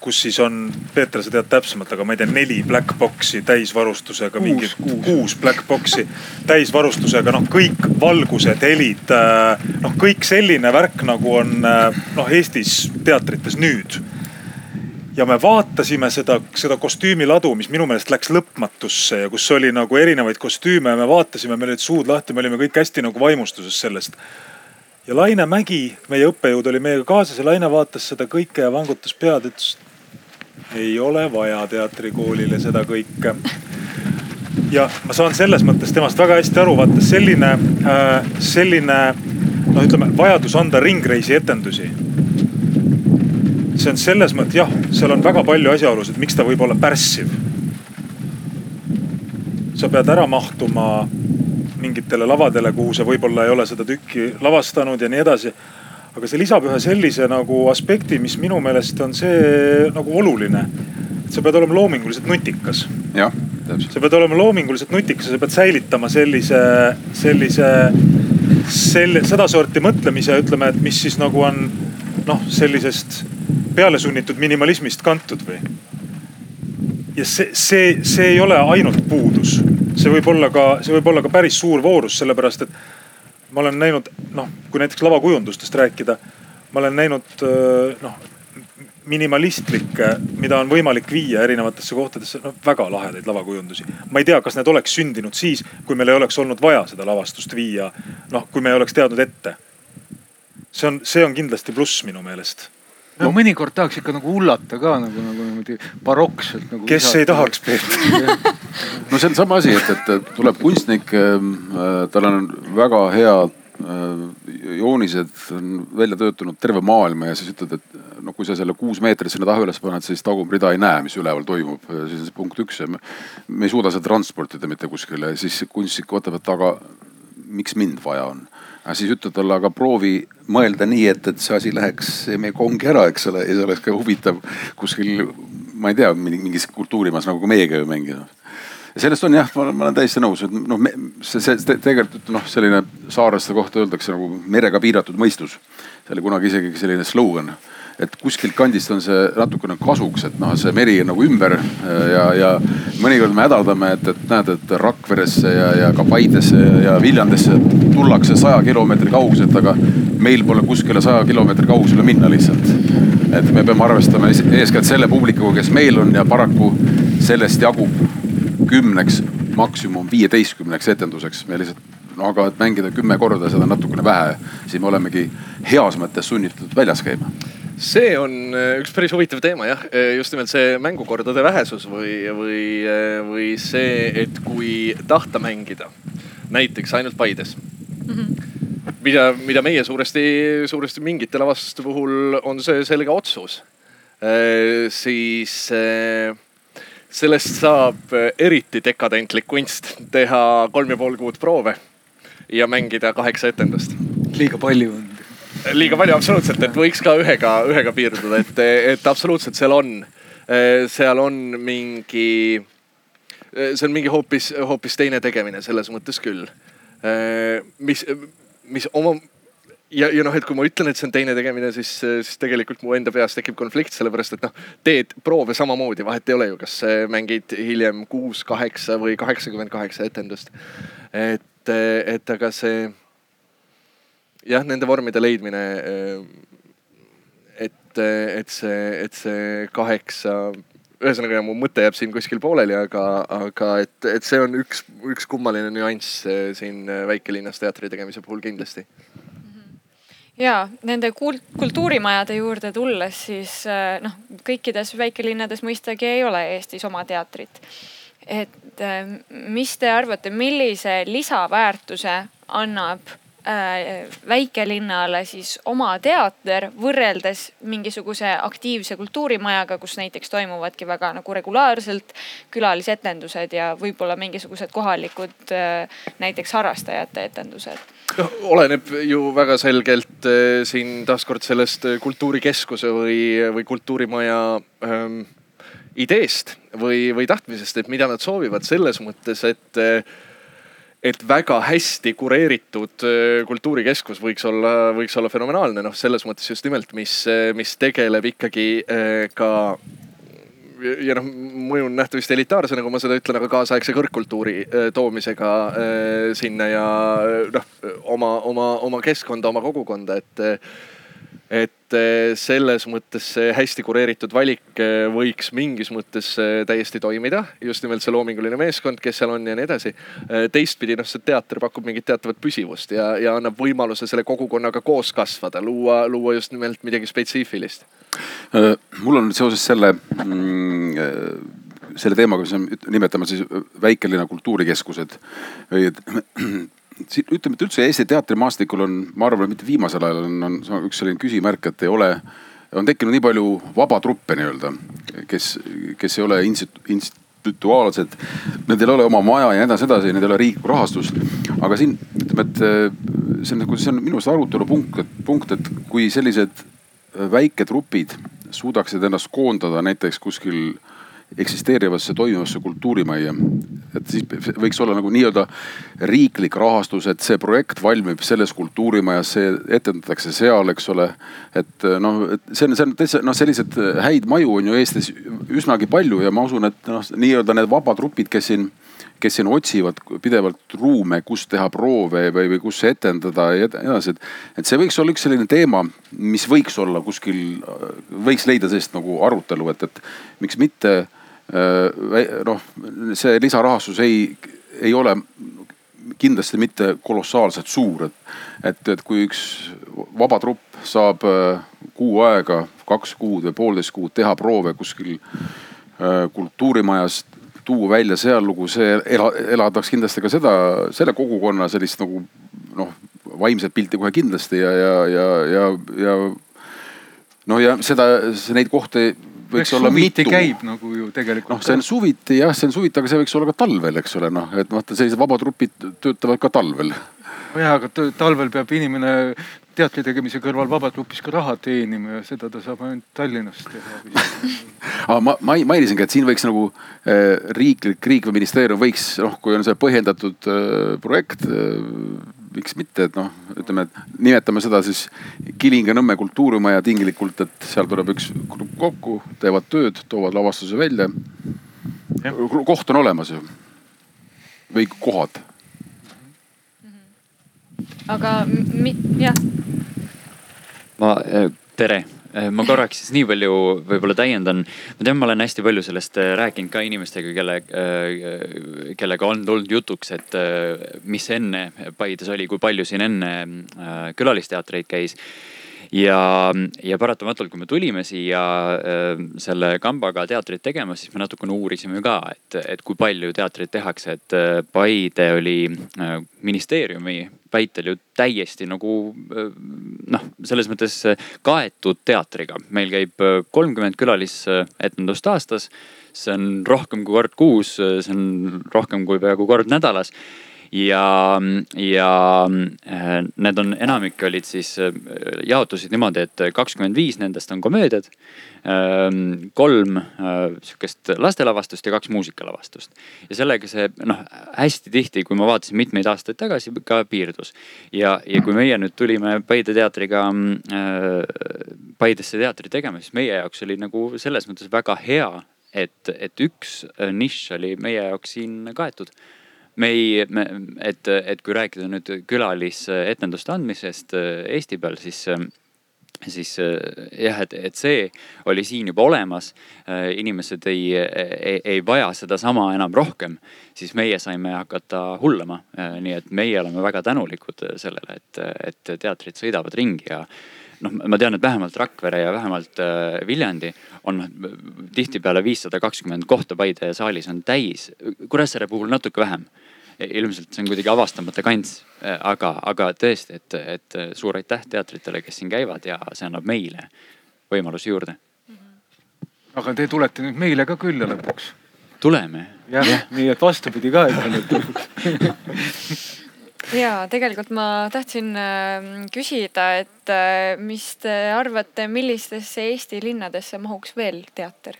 kus siis on, Peeter, sa tead täpsemalt, aga ma ei tea, neli black box'i täisvarustusega, mingi kuus black box'i täisvarustusega, noh, kõik valgused, helid, äh, noh, kõik selline värk, nagu on äh, noh, Eestis teatrites nüüd ja me vaatasime seda, seda kostüümiladu, mis minu meelest läks lõpmatusse ja kus oli nagu erinevaid kostüüme ja me vaatasime, meil olid suud lahti, me olime kõik hästi nagu vaimustuses sellest. ja Laine Mägi, meie õppejõud oli meiega kaasas ja Laine vaatas seda kõike ja vangutas pead, ütles ei ole vaja teatrikoolile seda kõike. ja ma saan selles mõttes temast väga hästi aru, vaata selline äh,, selline noh, ütleme vajadus anda ringreisi etendusi. see on selles mõttes jah, seal on väga palju asjaolusid, miks ta võib olla pärssiv. sa pead ära mahtuma mingitele lavadele, kuhu sa võib-olla ei ole seda tükki lavastanud ja nii edasi aga see lisab ühe sellise nagu aspekti, mis minu meelest on see nagu oluline. et sa pead olema loominguliselt nutikas. jah, täpselt. sa pead olema loominguliselt nutikas ja sa pead säilitama sellise, sellise, selle, sedasorti mõtlemise, ütleme, et mis siis nagu on noh, sellisest pealesunnitud minimalismist kantud või. ja see, see, see ei ole ainult puudus, see võib olla ka, see võib olla ka päris suur voorus, sellepärast et ma olen näinud noh, kui näiteks lavakujundustest rääkida, ma olen näinud noh minimalistlikke, mida on võimalik viia erinevatesse kohtadesse, noh väga lahedaid lavakujundusi. ma ei tea, kas need oleks sündinud siis, kui meil ei oleks olnud vaja seda lavastust viia, noh kui me ei oleks teadnud ette. see on, see on kindlasti pluss minu meelest no mõnikord tahaks ikka nagu hullata ka nagu, nagu niimoodi barokselt nagu. kes visata. ei tahaks, Peeter no see on sama asi, et, et tuleb kunstnik ähm, äh,, tal on väga hea äh, joonised on välja töötanud terve maailma ja siis ütled, et noh, kui sa selle kuus meetrit sinna taha üles paned, siis tagumrida ei näe, mis üleval toimub. siis on see punkt üks ja me, me ei suuda seda transportida mitte kuskile, siis kunstnik võtab, et aga miks mind vaja on. Aga siis ütled talle, aga proovi mõelda nii, et, et see asi läheks meie kongi ära, eks ole, ja see oleks ka huvitav kuskil, ma ei tea, mingis kultuurimaas nagu meiega ju mängida sellest on jah, ma olen täiesti nõus, et noh, see, see tegelikult noh, selline saarlaste kohta öeldakse nagu merega piiratud mõistus. see oli kunagi isegi selline slogan et kuskilt kandist on see natukene kasuks, et noh, see meri on nagu ümber ja, ja mõnikord me hädaldame, et, et näed, et Rakveresse ja, ja ka Paidesse ja Viljandisse tullakse saja kilomeetri kauguselt, aga meil pole kuskile saja kilomeetri kaugusele minna lihtsalt. et me peame arvestama eeskätt selle publikuga, kes meil on ja paraku sellest jagub kümneks, maksimum viieteistkümneks etenduseks. me lihtsalt no aga et mängida kümme korda seda natukene vähe, siis me olemegi heas mõttes sunnitud väljas käima see on äh, üks päris huvitav teema jah, äh, just nimelt see mängukordade vähesus või, või, äh, või see, et kui tahta mängida näiteks ainult Paides mm. -hmm. mida, mida meie suuresti, suuresti mingite lavastuste puhul on see selge otsus. siis sellest saab eriti dekadentlik kunst teha kolm ja pool kuud proove ja mängida kaheksa etendust. liiga palju on liiga palju absoluutselt, et võiks ka ühega, ühega piirduda, et, et absoluutselt seal on, seal on mingi, see on mingi hoopis, hoopis teine tegemine selles mõttes küll. mis, mis oma ja, ja noh, et kui ma ütlen, et see on teine tegemine, siis, siis tegelikult mu enda peas tekib konflikt, sellepärast et noh, teed proove samamoodi, vahet ei ole ju, kas mängid hiljem kuus, kaheksa või kaheksakümmend kaheksa etendust. et, et aga see jah, nende vormide leidmine. Et, et see, et see kaheksa, ühesõnaga mu mõte jääb siin kuskil pooleli, aga, aga et, et see on üks, üks kummaline nüanss äh, siin väikelinnas teatri tegemise puhul kindlasti ja nende kult-, kultuurimajade juurde tulles, siis äh, noh, kõikides väikelinnades mõistagi ei ole Eestis oma teatrit. et mis te arvate, millise lisaväärtuse annab väikelinnale siis oma teater võrreldes mingisuguse aktiivse kultuurimajaga, kus näiteks toimuvadki väga nagu regulaarselt külalisetendused ja võib-olla mingisugused kohalikud äh, näiteks harrastajate etendused. Noh, oleneb ju väga selgelt äh, siin taaskord sellest kultuurikeskuse või, või kultuurimaja ähm, ideest või, või tahtmisest, et mida nad soovivad selles mõttes, et et väga hästi kureeritud äh, kultuurikeskus võiks olla, võiks olla fenomenaalne, noh, selles mõttes just nimelt, mis, äh, mis tegeleb ikkagi äh, ka ja noh, mõjun nähtavasti elitaarsena, kui ma seda ütlen, aga kaasaegse kõrgkultuuri toomisega sinna ja noh, oma, oma, oma keskkonda, oma kogukonda, et et eh, selles mõttes see hästi kureeritud valik eh, võiks mingis mõttes eh, täiesti toimida. just nimelt see loominguline meeskond, kes seal on ja nii edasi. teistpidi noh, see teater pakub mingit teatavat püsivust ja, ja annab võimaluse selle kogukonnaga koos kasvada, luua, luua just nimelt midagi spetsiifilist. mul on seoses selle mm, selle teemaga, mis me nimetame siis väikelinna kultuurikeskused ütleme, et üldse Eesti teatrimaastikul on, ma arvan, mitte viimasel ajal on, on üks selline küsimärk, et ei ole, on tekkinud nii palju vabatruppe nii-öelda, kes, kes ei ole institu-, institutuaalsed. Need ei ole oma maja ja nii edasi, edasi, need ei ole riiklikku rahastust. aga siin ütleme, et see on nagu, see on minu arust arutelu punkt, et punkt, et kui sellised väiketrupid suudaksid ennast koondada näiteks kuskil eksisteerivasse toimivasse kultuurimajja. et siis võiks olla nagu nii-öelda riiklik rahastus, et see projekt valmib selles kultuurimajas, see etendatakse seal, eks ole. et noh, see on, see on täitsa noh, selliseid häid maju on ju Eestis üsnagi palju ja ma usun, et noh, nii-öelda need vabatrupid, kes siin kes siin otsivad pidevalt ruume, kus teha proove või, või kus etendada ja edasi, et. et see võiks olla üks selline teema, mis võiks olla kuskil, võiks leida sellist nagu arutelu, et, et miks mitte noh, see lisarahastus ei, ei ole kindlasti mitte kolossaalselt suur, et, et, et kui üks vaba trupp saab äh, kuu aega, kaks kuud või poolteist kuud teha proove kuskil äh, kultuurimajas, tuua välja seal lugu, see ela, elavdaks kindlasti ka seda, selle kogukonna sellist nagu noh, vaimset pilti kohe kindlasti ja, ja, ja, ja, ja noh, ja seda, neid kohti võiks olla mitu. käib nagu ju tegelikult. noh, see on suviti jah, see on suviti, aga see võiks olla ka talvel, eks ole, noh, et vaata sellised vabatrupid töötavad ka talvel jah, aga talvel peab inimene teatri tegemise kõrval vabalt hoopis ka raha teenima ja seda ta saab ainult Tallinnas teha aga ma, ma mainisingi, et siin võiks nagu äh, riiklik, riik või ministeerium võiks noh, kui on see põhjendatud äh, projekt äh,, miks mitte, et noh, ütleme, et nimetame seda siis Kilinga-Nõmme kultuurimaja tinglikult, et seal tuleb üks grupp kokku, teevad tööd, toovad lavastuse välja. koht on olemas ju või kohad aga jah. ma, tere ma korraks siis nii palju võib-olla täiendan. ma tean, ma olen hästi palju sellest äh, rääkinud ka inimestega, kelle, äh, kellega on tulnud jutuks, et äh, mis enne Paides oli, kui palju siin enne külalisteatreid käis ja, ja paratamatult, kui me tulime siia äh, selle kambaga teatrit tegema, siis me natukene uurisime ka, et, et kui palju teatrit tehakse, et äh, Paide oli äh, ministeeriumi väitel ju täiesti nagu noh, selles mõttes kaetud teatriga. meil käib kolmkümmend külalisetendust aastas. see on rohkem kui kord kuus, see on rohkem kui peaaegu kord nädalas ja, ja äh, need on, enamik olid siis, äh, jaotusid niimoodi, et kakskümmend viis nendest on komöödiad. Ähm, kolm äh, sihukest lastelavastust ja kaks muusikalavastust. ja sellega see noh, hästi tihti, kui ma vaatasin mitmeid aastaid tagasi, ka piirdus. ja, ja kui meie nüüd tulime Paide teatriga Paidesse teatri tegema, siis meie jaoks oli nagu selles mõttes väga hea, et, et üks nišš oli meie jaoks siin kaetud me ei, et, et kui rääkida nüüd külalisetenduste andmisest äh, Eesti peal, siis äh, siis äh, jah, et, et see oli siin juba olemas. inimesed ei, ei, ei vaja sedasama enam rohkem, siis meie saime hakata hullama. nii et meie oleme väga tänulikud sellele, et, et teatrid sõidavad ringi ja noh, ma tean, et vähemalt Rakvere ja vähemalt Viljandi on tihtipeale viissada kakskümmend kohta Paide saalis on täis. Kuressaare puhul natuke vähem ilmselt see on kuidagi avastamata kants, aga, aga tõesti, et, et suur aitäh teatritele, kes siin käivad ja see annab meile võimalusi juurde. aga te tulete nüüd meile ka külla lõpuks? tuleme. jah ja., nii et vastupidi ka ikka nüüd lõpuks ja tegelikult ma tahtsin ähm, küsida, et äh, mis te arvate, millistesse Eesti linnadesse mahuks veel teater?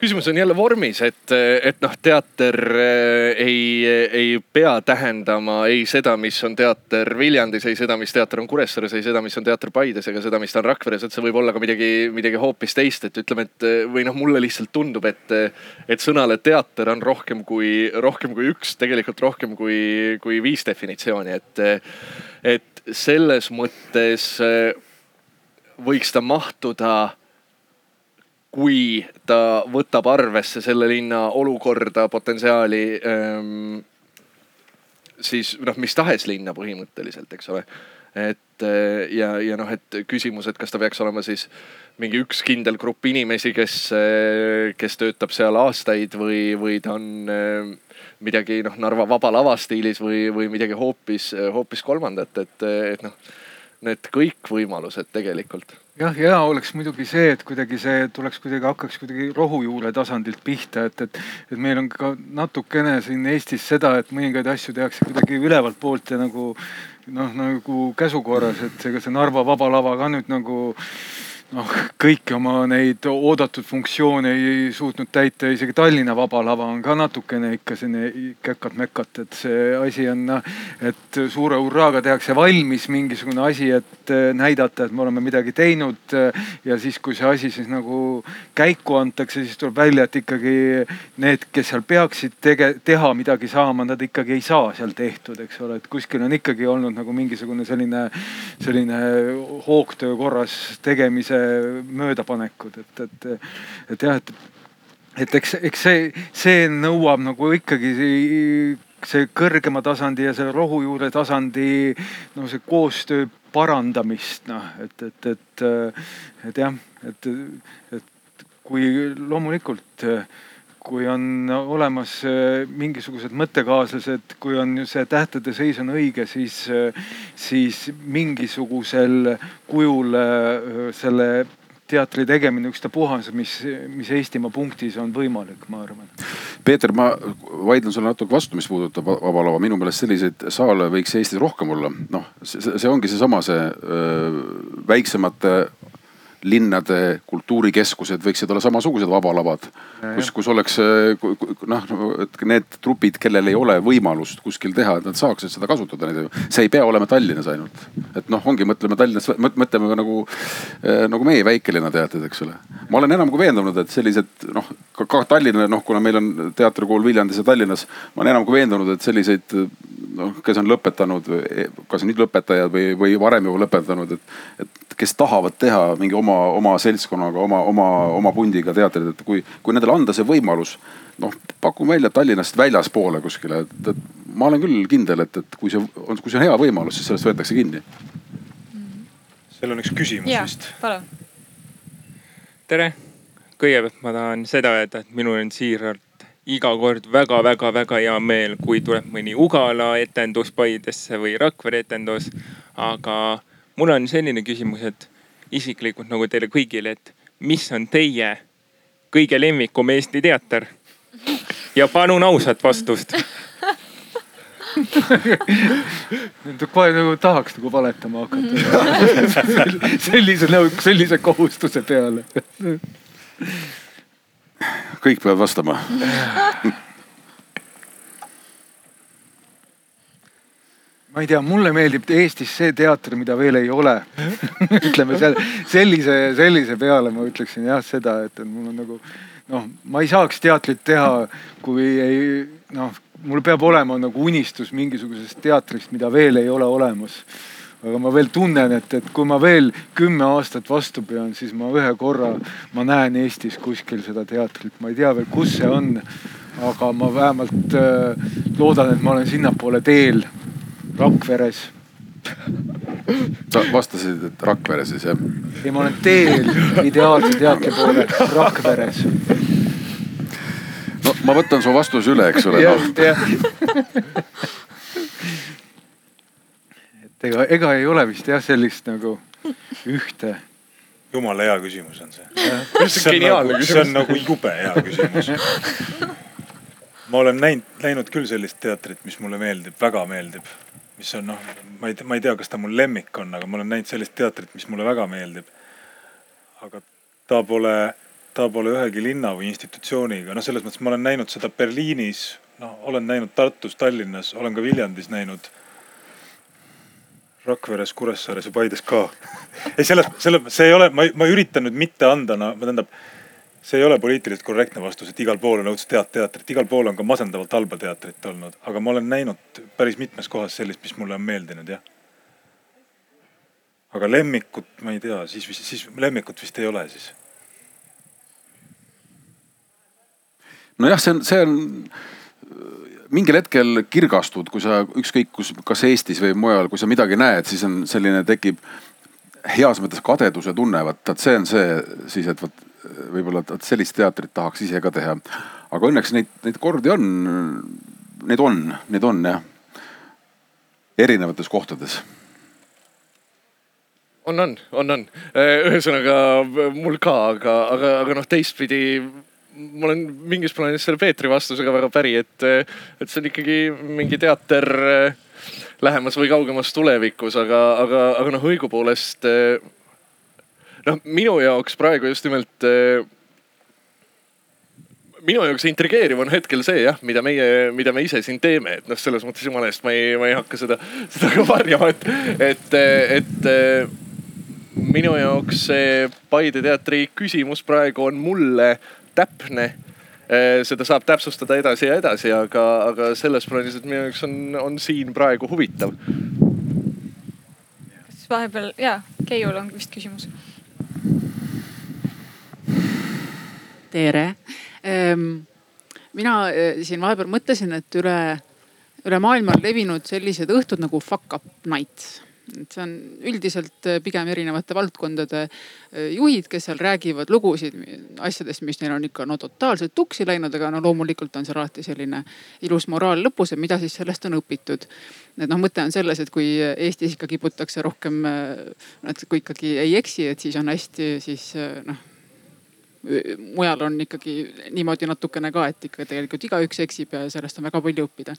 Küsimus on jälle vormis, et, et noh, teater eh, ei, ei pea tähendama ei seda, mis on teater Viljandis, ei seda, mis teater on Kuressaares, ei seda, mis on teater Paides ega seda, mis ta on Rakveres, et see võib olla ka midagi, midagi hoopis teist, et ütleme, et või noh, mulle lihtsalt tundub, et, et sõnale teater on rohkem kui, rohkem kui üks, tegelikult rohkem kui, kui viis definitsiooni, et, et selles mõttes võiks ta mahtuda kui ta võtab arvesse selle linna olukorda, potentsiaali ähm,. siis noh, mis tahes linna põhimõtteliselt, eks ole. et äh, ja, ja noh, et küsimus, et kas ta peaks olema siis mingi üks kindel grupp inimesi, kes, äh, kes töötab seal aastaid või, või ta on äh, midagi noh, Narva Vaba Lava stiilis või, või midagi hoopis, hoopis kolmandat, et, et noh need kõik võimalused tegelikult. Jah, hea oleks muidugi see, et kuidagi see tuleks kuidagi, hakkaks kuidagi rohujuure tasandilt pihta, et, et, et meil on ka natukene siin Eestis seda, et mõningaid asju tehakse kuidagi ülevalt poolt ja nagu noh, nagu käsu korras, et ega see Narva Vaba Lava ka nüüd nagu noh, kõiki oma neid oodatud funktsioone ei suutnud täita, isegi Tallinna Vaba Lava on ka natukene ikka selline käkat-mäkat, et see asi on noh, et suure hurraaga tehakse valmis mingisugune asi, et näidata, et me oleme midagi teinud. ja siis, kui see asi siis nagu käiku antakse, siis tuleb välja, et ikkagi need, kes seal peaksid tege-, teha midagi saama, nad ikkagi ei saa seal tehtud, eks ole, et kuskil on ikkagi olnud nagu mingisugune selline, selline hoogtöö korras tegemise möödapanekud, et, et, et jah, et, et eks, eks see, see nõuab nagu ikkagi see kõrgema tasandi ja selle rohujuure tasandi no see koostöö parandamist, noh, et, et, et, et jah, et, et kui loomulikult kui on olemas mingisugused mõttekaaslased, kui on see tähtede seis on õige, siis, siis mingisugusel kujul selle teatri tegemine, ükstapuha, mis, mis Eestimaa punktis on võimalik, ma arvan. Peeter, ma vaidlen sulle natuke vastu, mis puudutab Vaba Lava. minu meelest selliseid saale võiks Eestis rohkem olla. noh, see ongi seesama, see, sama, see öö, väiksemate linnade kultuurikeskused võiksid olla samasugused vabalavad, kus, kus oleks noh, et need trupid, kellel ei ole võimalust kuskil teha, et nad saaksid seda kasutada. see ei pea olema Tallinnas ainult, et noh, ongi, mõtleme Tallinnas, mõtleme ka nagu, nagu meie väikelinna teatrid, eks ole. ma olen enam kui veendunud, et sellised noh, ka, ka Tallinna, noh, kuna meil on teatrikool Viljandis ja Tallinnas, ma olen enam kui veendunud, et selliseid noh, kes on lõpetanud, kas nüüd lõpetajad või, või varem juba lõpetanud, et, et kes tahavad teha mingi oma, oma seltskonnaga, oma, oma, oma pundiga teatrit, et kui, kui nendele anda see võimalus. noh, pakun välja Tallinnast väljaspoole kuskile, et, et ma olen küll kindel, et, et kui see on, kui see on hea võimalus, siis sellest võetakse kinni. seal on üks küsimus ja, vist. palun. tere, kõigepealt ma tahan seda öelda, et minul on siiralt iga kord väga-väga-väga hea meel, kui tuleb mõni Ugala etendus Paidesse või Rakvere etendus. aga mul on selline küsimus, et isiklikult nagu teile kõigile, et mis on teie kõige lemmikum Eesti teater? ja palun ausat vastust kohe nagu tahaks nagu valetama hakata sellise, sellise kohustuse peale. kõik peavad vastama ma ei tea, mulle meeldib Eestis see teater, mida veel ei ole ütleme seal sellise, sellise peale ma ütleksin jah seda, et mul on nagu noh, ma ei saaks teatrit teha, kui ei noh, mul peab olema nagu unistus mingisugusest teatrist, mida veel ei ole olemas. aga ma veel tunnen, et, et kui ma veel kümme aastat vastu pean, siis ma ühe korra, ma näen Eestis kuskil seda teatrit, ma ei tea veel, kus see on. aga ma vähemalt äh, loodan, et ma olen sinnapoole teel Rakveres. sa vastasid, et Rakvere siis jah? ei, ma olen teel ideaalse teatri poole Rakveres. no ma võtan su vastuse üle, eks ole. just jah. et ega, ega ei ole vist jah sellist nagu ühte. jumala hea küsimus on see. see on nagu, see on nagu jube hea küsimus. ma olen näinud, näinud küll sellist teatrit, mis mulle meeldib, väga meeldib mis on noh, ma ei ma ei tea, kas ta mul lemmik on, aga ma olen näinud sellist teatrit, mis mulle väga meeldib. aga ta pole, ta pole ühegi linna või institutsiooniga, noh, selles mõttes ma olen näinud seda Berliinis, noh, olen näinud Tartus, Tallinnas, olen ka Viljandis näinud. Rakveres, Kuressaares ja Paides ka. ei, selles, selle, see ei ole, ma, ma üritan nüüd mitte anda, no tähendab see ei ole poliitiliselt korrektne vastus, et igal pool on õudselt head teatrit, igal pool on ka masendavalt halba teatrit olnud, aga ma olen näinud päris mitmes kohas sellist, mis mulle on meeldinud, jah. aga lemmikut, ma ei tea, siis, siis lemmikut vist ei ole siis. nojah, see on, see on mingil hetkel kirgastud, kui sa ükskõik kus, kas Eestis või mujal, kui sa midagi näed, siis on selline, tekib heas mõttes kadeduse tunne, vot, et see on see siis, et vot võib-olla sellist teatrit tahaks ise ka teha. aga õnneks neid, neid kordi on, neid on, neid on jah. erinevates kohtades on, on, on, on. ühesõnaga mul ka, aga, aga, aga noh, teistpidi ma olen mingis plaanis selle Peetri vastusega väga päri, et, et see on ikkagi mingi teater lähemas või kaugemas tulevikus, aga, aga, aga noh, õigupoolest noh, minu jaoks praegu just nimelt äh, minu jaoks intrigeeriv on hetkel see jah, mida meie, mida me ise siin teeme, et noh, selles mõttes jumala eest ma ei, ma ei hakka seda, seda ka varjama, et, et, et äh, minu jaoks see Paide teatri küsimus praegu on mulle täpne. Äh, seda saab täpsustada edasi ja edasi, aga, aga selles plaanis, et minu jaoks on, on siin praegu huvitav. kas vahepeal ja, Keiul on vist küsimus tere. Ehm, mina eh, siin vahepeal mõtlesin, et üle, üle maailma on levinud sellised õhtud nagu fuck up nights. et see on üldiselt äh, pigem erinevate valdkondade äh, juhid, kes seal räägivad lugusid asjadest, mis neil on ikka no totaalselt tuksi läinud, aga no loomulikult on seal alati selline ilus moraal lõpus, et mida siis sellest on õpitud. et noh, mõte on selles, et kui Eestis ikka kiputakse rohkem, et kui ikkagi ei eksi, et siis on hästi, siis noh mujal on ikkagi niimoodi natukene ka, et ikka tegelikult igaüks eksib ja sellest on väga palju õppida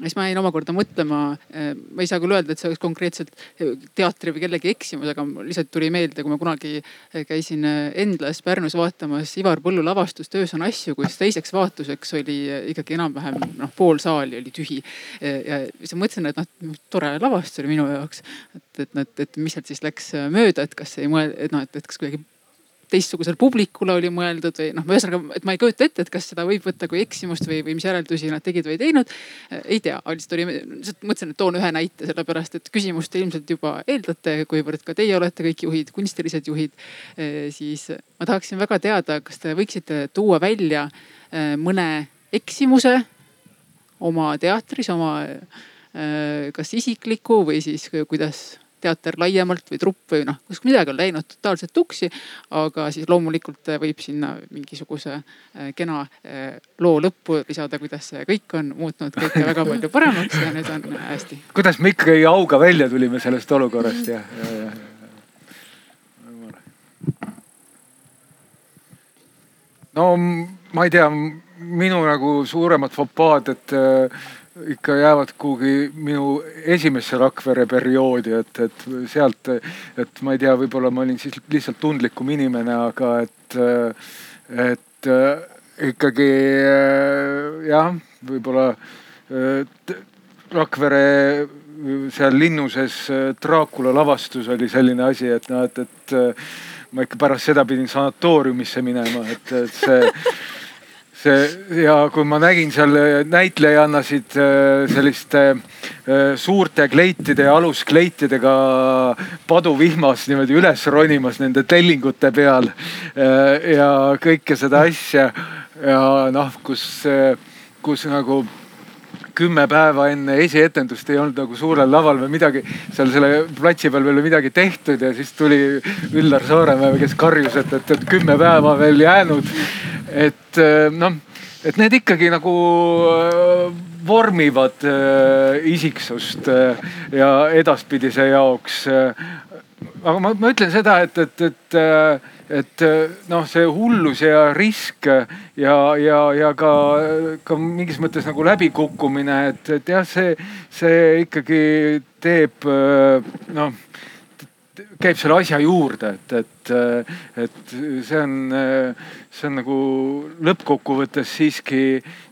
siis ma jäin omakorda mõtlema, eh, ma ei saa küll öelda, et see oleks konkreetselt eh, teatri või kellegi eksimus, aga lihtsalt tuli meelde, kui ma kunagi eh, käisin Endlas Pärnus vaatamas Ivar Põllu lavastust Öös on asju, kus teiseks vaatuseks oli ikkagi enam-vähem noh, pool saali oli tühi. ja siis ma mõtlesin, et noh, tore lavastus oli minu jaoks, et, et, et, et mis sealt siis läks mööda, et kas ei mõelda, et noh, et, et kas kuidagi teistsugusele publikule oli mõeldud või noh, ühesõnaga, et ma ei kujuta ette, et kas seda võib võtta kui eksimust või, või mis järeldusi nad tegid või ei teinud. ei tea, lihtsalt oli, lihtsalt mõtlesin, et toon ühe näite, sellepärast et küsimust te ilmselt juba eeldate, kuivõrd ka teie olete kõik juhid, kunstilised juhid. siis ma tahaksin väga teada, kas te võiksite tuua välja eh, mõne eksimuse oma teatris, oma eh, kas isikliku või siis kuidas teater laiemalt või trupp või noh, kus midagi on läinud totaalselt tuksi. aga siis loomulikult äh, võib sinna mingisuguse äh, kena äh, loo lõppu lisada, kuidas see kõik on muutnud kõike väga palju paremaks ja nüüd on hästi. kuidas me ikkagi auga välja tulime sellest olukorrast ja, ja, ja. no ma ei tea, minu nagu suuremad fopaad, et ikka jäävad kuhugi minu esimesse Rakvere perioodi, et, et sealt, et ma ei tea, võib-olla ma olin siis lihtsalt tundlikum inimene, aga et, et ikkagi jah, võib-olla Rakvere seal linnuses Draakula lavastus oli selline asi, et noh, et, et ma ikka pärast seda pidin sanatooriumisse minema, et, et see see ja kui ma nägin seal näitlejannasid äh, selliste äh, suurte kleitide ja aluskleitidega paduvihmas niimoodi üles ronimas nende tellingute peal äh, ja kõike seda asja. Ja noh, kus, kus nagu kümme päeva enne esietendust ei olnud nagu suurel laval või midagi seal selle platsi peal veel midagi tehtud ja siis tuli Üllar Saaremäe, kes karjus, et, et, et kümme päeva veel jäänud et äh, noh, et need ikkagi nagu äh, vormivad äh, isiksust ja edaspidise jaoks. aga ma, ma ütlen seda, et, et, et, et noh, see hullus ja risk ja, ja, ja ka, ka mingis mõttes nagu läbikukkumine, et, et jah, see, see ikkagi teeb noh käib selle asja juurde, et, et, et see on, see on nagu lõppkokkuvõttes siiski,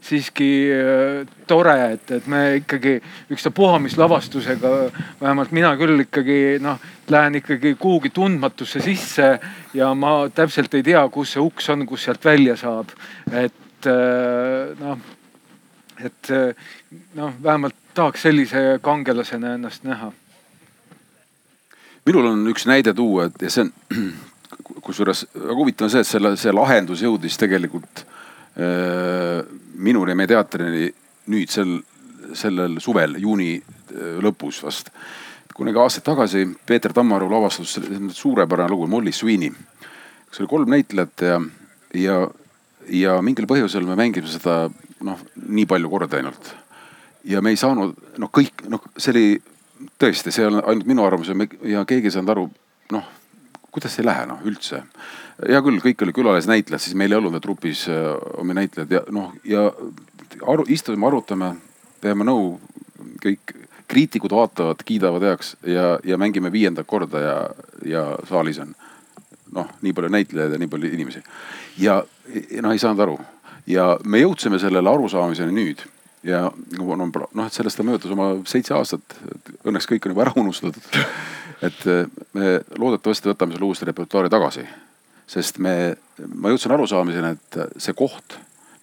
siiski äh, tore, et, et me ikkagi ükstapuha mis lavastusega, vähemalt mina küll ikkagi noh, lähen ikkagi kuhugi tundmatusse sisse ja ma täpselt ei tea, kus see uks on, kus sealt välja saab. et äh, noh, et noh, vähemalt tahaks sellise kangelasena ennast näha minul on üks näide tuua, et ja see on, kusjuures väga huvitav on see, et selle, see lahendus jõudis tegelikult äh, minuni meie teatrini nüüd sel, sellel suvel, juuni äh, lõpus vast. kunagi aastaid tagasi Peeter Tammaru lavastus, suurepärane lugu, Molly Sweeney. kus oli kolm näitlejat ja, ja, ja mingil põhjusel me mängisime seda noh, nii palju korda ainult. ja me ei saanud, noh kõik, noh see oli tõesti, see on ainult minu arvamus ja keegi ei saanud aru, noh, kuidas ei lähe noh üldse. hea küll, kõik olid külalisnäitlejad, siis meil ei olnud trupis äh, omi näitlejad ja noh, ja aru, istume, arutame, peame nõu, kõik kriitikud vaatavad, kiidavad heaks ja, ja mängime viiendat korda ja, ja saalis on noh, nii palju näitlejaid ja nii palju inimesi. ja noh, ei saanud aru ja me jõudsime sellele arusaamiseni nüüd ja noh, et sellest on möödas oma seitse aastat. Õnneks kõik on juba ära unustatud. et eh, me loodetavasti võtame selle uuesti repertuaari tagasi. sest me, ma jõudsin arusaamiseni, et see koht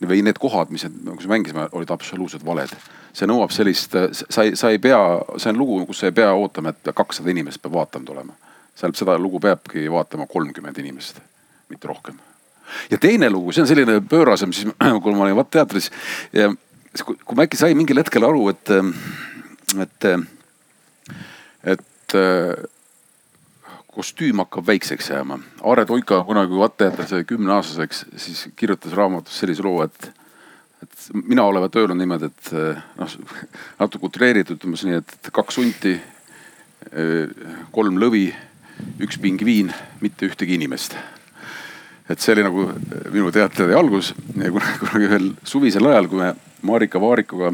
või need kohad, mis, kus me mängisime, olid absoluutselt valed. see nõuab sellist, sa ei, sa ei pea, see on lugu, kus sa ei pea ootama, et kakssada inimest peab vaatama tulema. seal seda lugu peabki vaatama kolmkümmend inimest, mitte rohkem ja teine lugu, see on selline pöörasem, siis kui ma olin Vatt teatris ja kui ma äkki sain mingil hetkel aru, et, et, et et äh, kostüüm hakkab väikseks jääma. Aare Toika kunagi, kui Vatt-teater sai kümneaastaseks, siis kirjutas raamatus sellise loo, et, et mina olevat öelnud niimoodi, et äh, noh, natuke utreeritud, umbes nii, et kaks hunti, kolm lõvi, üks pingviin, mitte ühtegi inimest et see oli nagu minu teatri algus ja kunagi, kunagi ühel suvisel ajal, kui me Marika Vaarikuga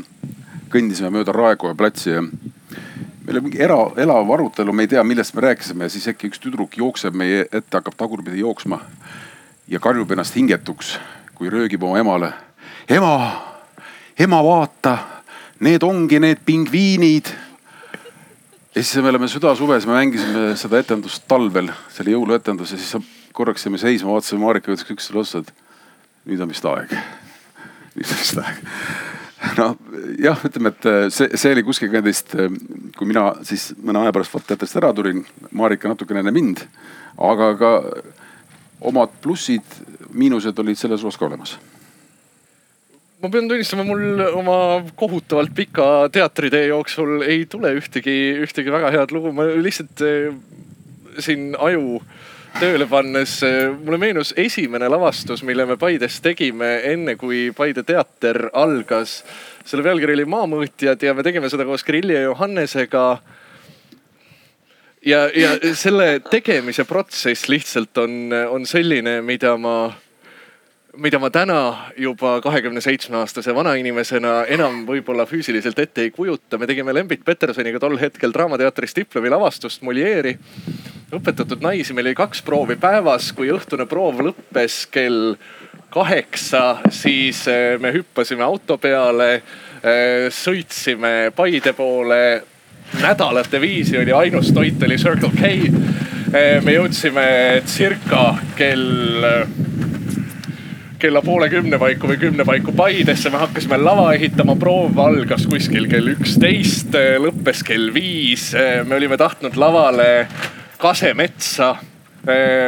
kõndisime mööda Raekoja platsi ja meil oli mingi era, elav arutelu, me ei tea, millest me rääkisime ja siis äkki üks tüdruk jookseb meie ette, hakkab tagurpidi jooksma ja karjub ennast hingetuks, kui röögib oma emale. ema, ema vaata, need ongi need pingviinid. ja siis me oleme südasuves, me mängisime seda etendust talvel, see oli jõuluetendus ja siis korraks jäime seisma, vaatasime Marika üksteisele otsa, et nüüd on vist aeg. nüüd on vist aeg. noh jah, ütleme, et see, see oli kuskil kandist, kui mina siis mõne aja pärast teatrist ära tulin, Marika natukene enne mind. aga ka omad plussid, miinused olid selles osas ka olemas ma pean tunnistama, mul oma kohutavalt pika teatritee jooksul ei tule ühtegi, ühtegi väga head lugu, ma lihtsalt eh, siin aju äh, tööle pannes mulle meenus esimene lavastus, mille me Paides tegime enne, kui Paide teater algas. selle pealkiri oli Maamõõtjad ja me tegime seda koos Grilli ja Johannesega. ja, ja selle tegemise protsess lihtsalt on, on selline, mida ma mida ma täna juba kahekümne seitsme aastase vanainimesena enam võib-olla füüsiliselt ette ei kujuta. me tegime Lembit Petersoniga tol hetkel Draamateatris diplomi lavastust Molieri õpetatud naisi, meil oli kaks proovi päevas, kui õhtune proov lõppes kell kaheksa, siis eh, me hüppasime auto peale, eh, sõitsime Paide poole. nädalate viisi oli ainus toit oli Circle K. Eh, me jõudsime circa kell kella poole kümne paiku või kümne paiku Paidesse, me hakkasime lava ehitama, proov algas kuskil kell üksteist, lõppes kell viis. me olime tahtnud lavale kasemetsa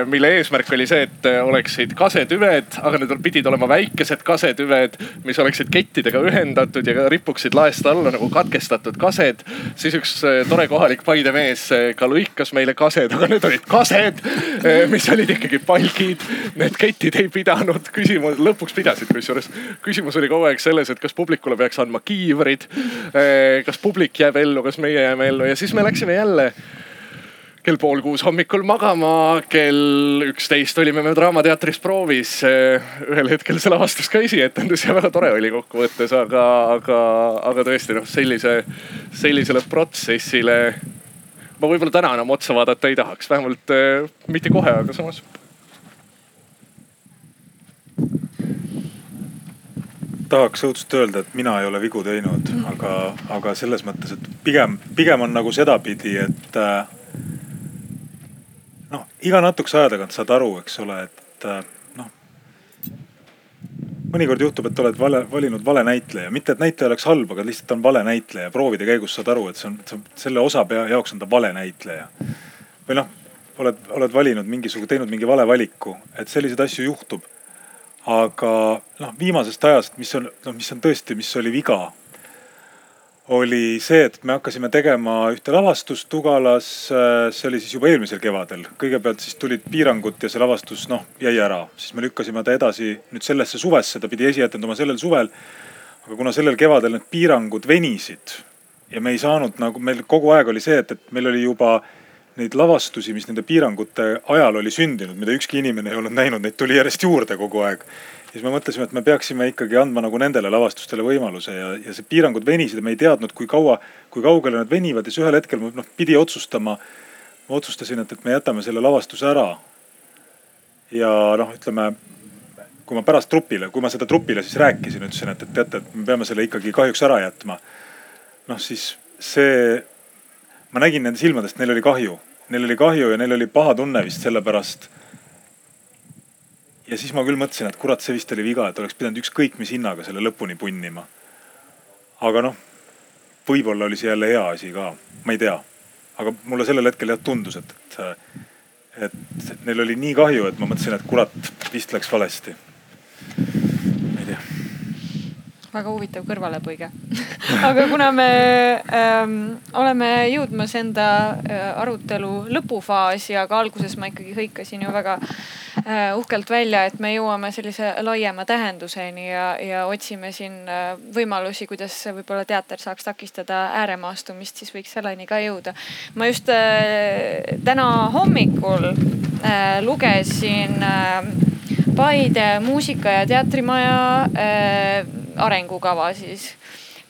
mille eesmärk oli see, et eh, oleksid kasetüved, aga need pidid olema väikesed kasetüved, mis oleksid kettidega ühendatud ja ripuksid laest alla nagu katkestatud kased. siis üks eh, tore kohalik Paide mees ka lõikas meile kased, aga need olid kased, mis olid ikkagi palgid. Need ketid ei pidanud, küsimus, lõpuks pidasid kusjuures. küsimus oli kogu aeg selles, et kas publikule peaks andma kiivrid. kas publik jääb ellu, kas meie jääme ellu ja siis me läksime jälle kell pool kuus hommikul magama, kell üksteist olime me Draamateatris proovis. ühel hetkel see lavastus ka esietendus ja väga tore oli kokkuvõttes, aga, aga, aga tõesti noh, sellise, sellisele protsessile ma võib-olla täna enam otsa vaadata ei tahaks, vähemalt eh, mitte kohe, aga samas. tahaks õudselt öelda, et mina ei ole vigu teinud, aga, aga selles mõttes, et pigem, pigem on nagu sedapidi, et iga natukese aja tagant saad aru, eks ole, et äh, noh. mõnikord juhtub, et oled vale, valinud vale näitleja, mitte et näitleja oleks halb, aga lihtsalt on vale näitleja. proovide käigus saad aru, et see on, see on selle osa pea, jaoks on ta vale näitleja. või noh, oled, oled valinud mingisugune, teinud mingi vale valiku, et selliseid asju juhtub. aga noh, viimasest ajast, mis on, noh, mis on tõesti, mis oli viga oli see, et me hakkasime tegema ühte lavastust Tugalas. Äh, see oli siis juba eelmisel kevadel. kõigepealt siis tulid piirangud ja see lavastus noh jäi ära, siis me lükkasime ta edasi nüüd sellesse suvesse, ta pidi esietenduma sellel suvel. aga kuna sellel kevadel need piirangud venisid ja me ei saanud nagu meil kogu aeg oli see, et, et meil oli juba neid lavastusi, mis nende piirangute ajal oli sündinud, mida ükski inimene ei olnud näinud, neid tuli järjest juurde kogu aeg siis me mõtlesime, et me peaksime ikkagi andma nagu nendele lavastustele võimaluse ja, ja see piirangud venisid ja me ei teadnud, kui kaua, kui kaugele nad venivad ja siis ühel hetkel noh pidi otsustama. ma otsustasin, et, et me jätame selle lavastuse ära. ja noh, ütleme, kui ma pärast trupile, kui ma seda trupile siis rääkisin, ütlesin, et, et teate, et me peame selle ikkagi kahjuks ära jätma. noh, siis see, ma nägin nende silmadest, neil oli kahju, neil oli kahju ja neil oli paha tunne vist sellepärast ja siis ma küll mõtlesin, et kurat, see vist oli viga, et oleks pidanud ükskõik mis hinnaga selle lõpuni punnima. aga noh, võib-olla oli see jälle hea asi ka, ma ei tea. aga mulle sellel hetkel jah tundus, et, et, et neil oli nii kahju, et ma mõtlesin, et kurat, vist läks valesti. ma ei tea. väga huvitav kõrvalepõige aga kuna me ähm, oleme jõudmas enda äh, arutelu lõpufaasi, aga alguses ma ikkagi hõikasin ju väga äh, uhkelt välja, et me jõuame sellise laiema tähenduseni ja, ja otsime siin äh, võimalusi, kuidas võib-olla teater saaks takistada ääremaastumist, siis võiks selleni ka jõuda. ma just äh, täna hommikul äh, lugesin äh, Paide muusika- ja teatrimaja äh, arengukava siis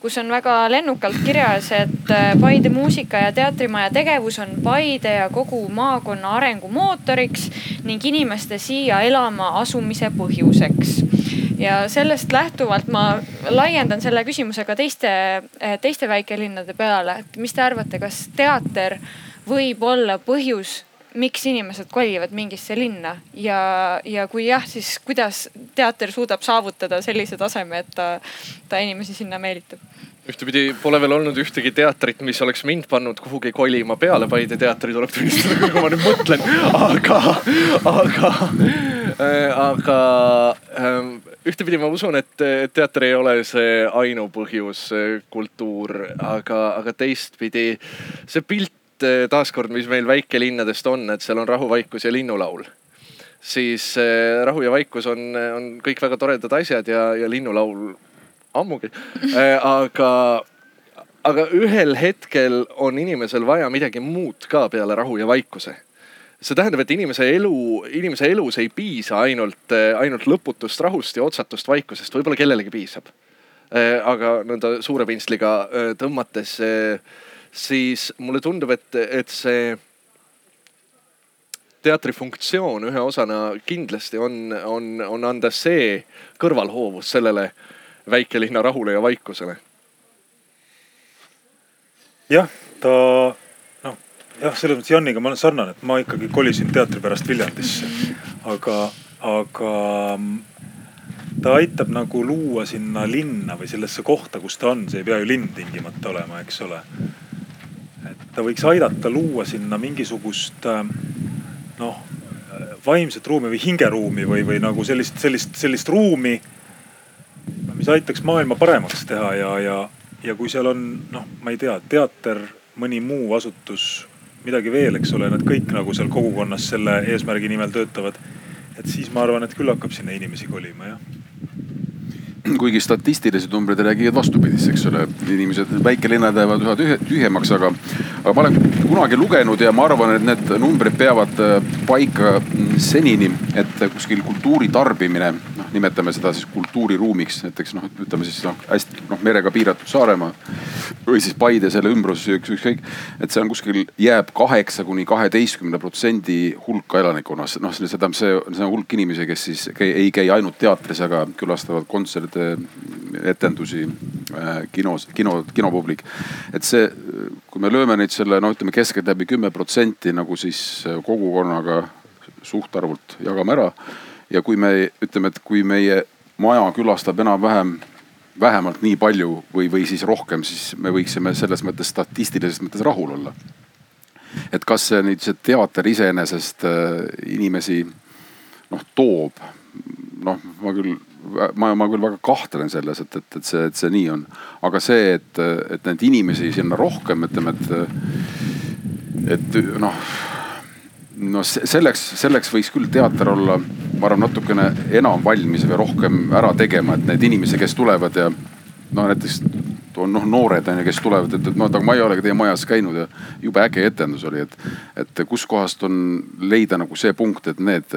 kus on väga lennukalt kirjas, et äh, Paide muusika- ja teatrimaja tegevus on Paide ja kogu maakonna arengu mootoriks ning inimeste siia elama asumise põhjuseks. ja sellest lähtuvalt ma laiendan selle küsimuse ka teiste, äh, teiste väikelinnade peale, et mis te arvate, kas teater võib olla põhjus miks inimesed kolivad mingisse linna ja, ja kui jah, siis kuidas teater suudab saavutada sellise taseme, et ta, ta inimesi sinna meelitab? Ühtepidi pole veel olnud ühtegi teatrit, mis oleks mind pannud kuhugi kolima peale Paide teatri, tuleb tunnistada, kui ma nüüd mõtlen. aga, aga, aga ähm, ühtepidi ma usun, et teater ei ole see ainupõhjus, kultuur, aga, aga teistpidi see pilt et taaskord, mis meil väikelinnadest on, et seal on rahu, vaikus ja linnulaul. siis eh, rahu ja vaikus on, on kõik väga toredad asjad ja, ja linnulaul ammugi. Eh, aga, aga ühel hetkel on inimesel vaja midagi muud ka peale rahu ja vaikuse see tähendab, et inimese elu, inimese elus ei piisa ainult, ainult lõputust rahust ja otsatust vaikusest, võib-olla kellelegi piisab. Eh, aga nõnda suure pintsliga tõmmates siis mulle tundub, et, et see teatri funktsioon ühe osana kindlasti on, on, on anda see kõrvalhoovus sellele väikelinna rahule ja vaikusele. jah, ta noh, jah, selles mõttes Janiga ma olen sarnane, et ma ikkagi kolisin teatri pärast Viljandisse, aga, aga ta aitab nagu luua sinna linna või sellesse kohta, kus ta on, see ei pea ju linn tingimata olema, eks ole ta võiks aidata luua sinna mingisugust äh, noh, vaimset ruumi või hingeruumi või, või nagu sellist, sellist, sellist ruumi, mis aitaks maailma paremaks teha ja, ja, ja kui seal on noh, ma ei tea, teater, mõni muu asutus, midagi veel, eks ole, nad kõik nagu seal kogukonnas selle eesmärgi nimel töötavad. et siis ma arvan, et küll hakkab sinna inimesi kolima jah kuigi statistilised numbrid räägivad vastupidist, eks ole, inimesed, väikelinnad jäävad üha tühje, tühjemaks, aga, aga ma olen kunagi lugenud ja ma arvan, et need numbrid peavad äh, paika senini, et kuskil kultuuri tarbimine, nimetame seda siis kultuuriruumiks, näiteks noh, ütleme siis noh hästi noh merega piiratud Saaremaa või siis Paide selle ümbrus, ükskõik. et see on kuskil jääb kaheksa kuni kaheteistkümne protsendi hulka elanikkonnas, noh see, see on hulk inimesi, kes siis käi, ei käi ainult teatris, aga külastavad kontserte etendusi, äh, kinos, kino, kinopublik. et see, kui me lööme neid selle noh, ütleme keskeltläbi kümme protsenti nagu siis kogukonnaga suhtarvult jagame ära. Ja kui me ütleme, et kui meie maja külastab enam-vähem vähemalt nii palju või, või siis rohkem, siis me võiksime selles mõttes statistilises mõttes rahul olla. et kas see nüüd see teater iseenesest äh, inimesi noh toob, noh ma küll ma, ma küll väga kahtlen selles, et, et, et see, et see nii on. aga see, et, et neid inimesi sinna rohkem, ütleme, et, et noh, no selleks, selleks võiks küll teater olla, ma arvan, natukene enam valmis või rohkem ära tegema, et neid inimesi, kes tulevad ja noh, näiteks on noh noored on ju, kes tulevad, et, et noh, ma ei ole teie majas käinud ja jube äge etendus oli, et, et kuskohast on leida nagu see punkt, et need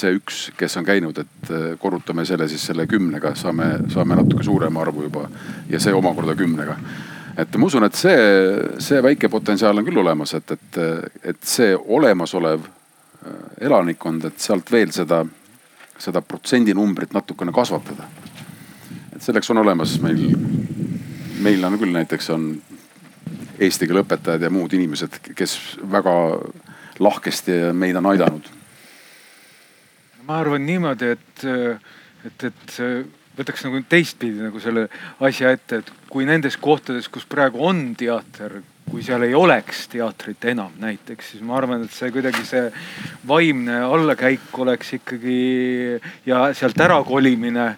see üks, kes on käinud, et korrutame selle siis selle kümnega, saame, saame natuke suurema arvu juba ja see omakorda kümnega. Et ma usun, et see, see väike potentsiaal on küll olemas, et, et, et see olemasolev äh, elanikkond, et sealt veel seda, seda protsendinumbrit natukene kasvatada. et selleks on olemas meil, meil on küll näiteks on eesti keele õpetajad ja muud inimesed, kes väga lahkesti meid on aidanud ma arvan niimoodi, et, et, et võtaks nagu teistpidi nagu selle asja ette, et kui nendes kohtades, kus praegu on teater, kui seal ei oleks teatrit enam näiteks, siis ma arvan, et see kuidagi see vaimne allakäik oleks ikkagi ja sealt ära kolimine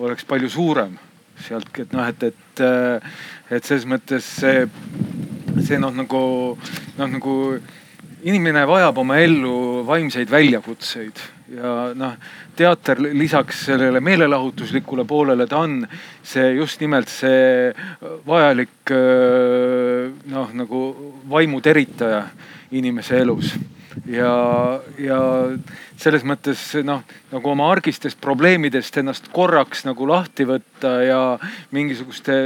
oleks palju suurem sealtki, et noh, et, et, et selles mõttes see, see noh, nagu noh, nagu inimene vajab oma ellu vaimseid väljakutseid ja noh, teater lisaks sellele meelelahutuslikule poolele, ta on see just nimelt see vajalik noh, nagu vaimu teritaja inimese elus ja, ja selles mõttes noh, nagu oma argistest probleemidest ennast korraks nagu lahti võtta ja mingisuguste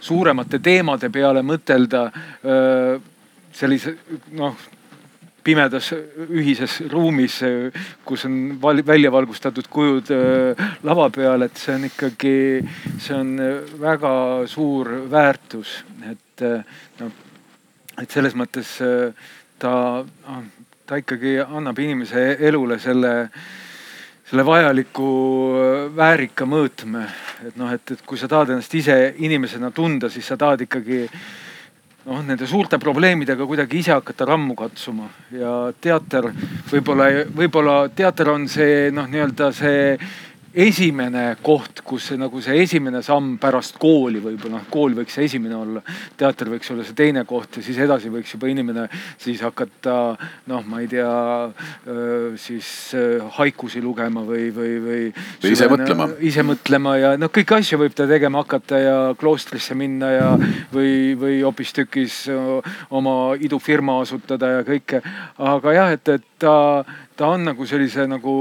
suuremate teemade peale mõtelda. sellise noh, pimedas ühises ruumis, kus on välja valgustatud kujud lava peal, et see on ikkagi, see on väga suur väärtus, et noh, et selles mõttes ta noh, ta ikkagi annab inimese elule selle, selle vajaliku väärika mõõtme. et noh, et, et kui sa tahad ennast ise inimesena tunda, siis sa tahad ikkagi noh, nende suurte probleemidega kuidagi ise hakata rammu katsuma. Ja teater võib-olla, võib-olla teater on see noh, nii-öelda see esimene koht, kus see nagu see esimene samm pärast kooli võib-olla, noh kool võiks see esimene olla. teater võiks olla see teine koht ja siis edasi võiks juba inimene siis hakata noh, ma ei tea siis haikusi lugema või, või, või. või ise mõtlema. ise mõtlema ja noh, kõiki asju võib ta tegema hakata ja kloostrisse minna ja või, või hoopistükkis oma idufirma asutada ja kõike. aga jah, et, et ta ta on nagu sellise nagu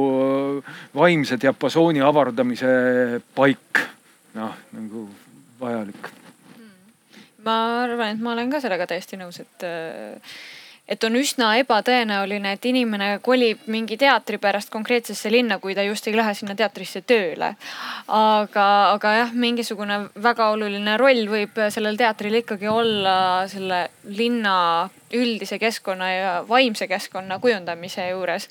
vaimse diapasooni avardamise paik, noh nagu vajalik. ma arvan, et ma olen ka sellega täiesti nõus, et et on üsna ebatõenäoline, et inimene kolib mingi teatri pärast konkreetsesse linna, kui ta just ei lähe sinna teatrisse tööle. aga, aga jah, mingisugune väga oluline roll võib sellel teatril ikkagi olla selle linna üldise keskkonna ja vaimse keskkonna kujundamise juures.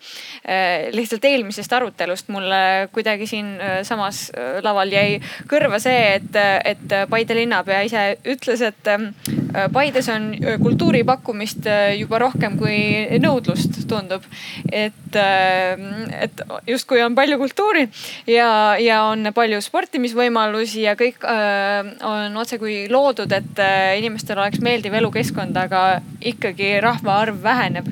lihtsalt eelmisest arutelust mulle kuidagi siinsamas laval jäi kõrva see, et, et Paide linnapea ise ütles, et Paides on kultuuri pakkumist juba rohkem kui nõudlust, tundub. et, et justkui on palju kultuuri ja, ja on palju sportimisvõimalusi ja kõik on otsekui loodud, et inimestel oleks meeldiv elukeskkond, aga ikka ikkagi rahvaarv väheneb.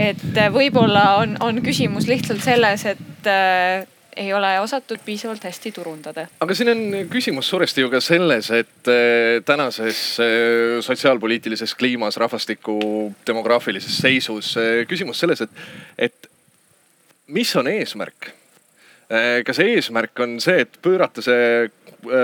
et äh, võib-olla on, on küsimus lihtsalt selles, et äh, ei ole osatud piisavalt hästi turundada. aga siin on küsimus suuresti ju ka selles, et äh, tänases äh, sotsiaalpoliitilises kliimas, rahvastiku demograafilises seisus äh, küsimus selles, et, et mis on eesmärk? kas eesmärk on see, et pöörata see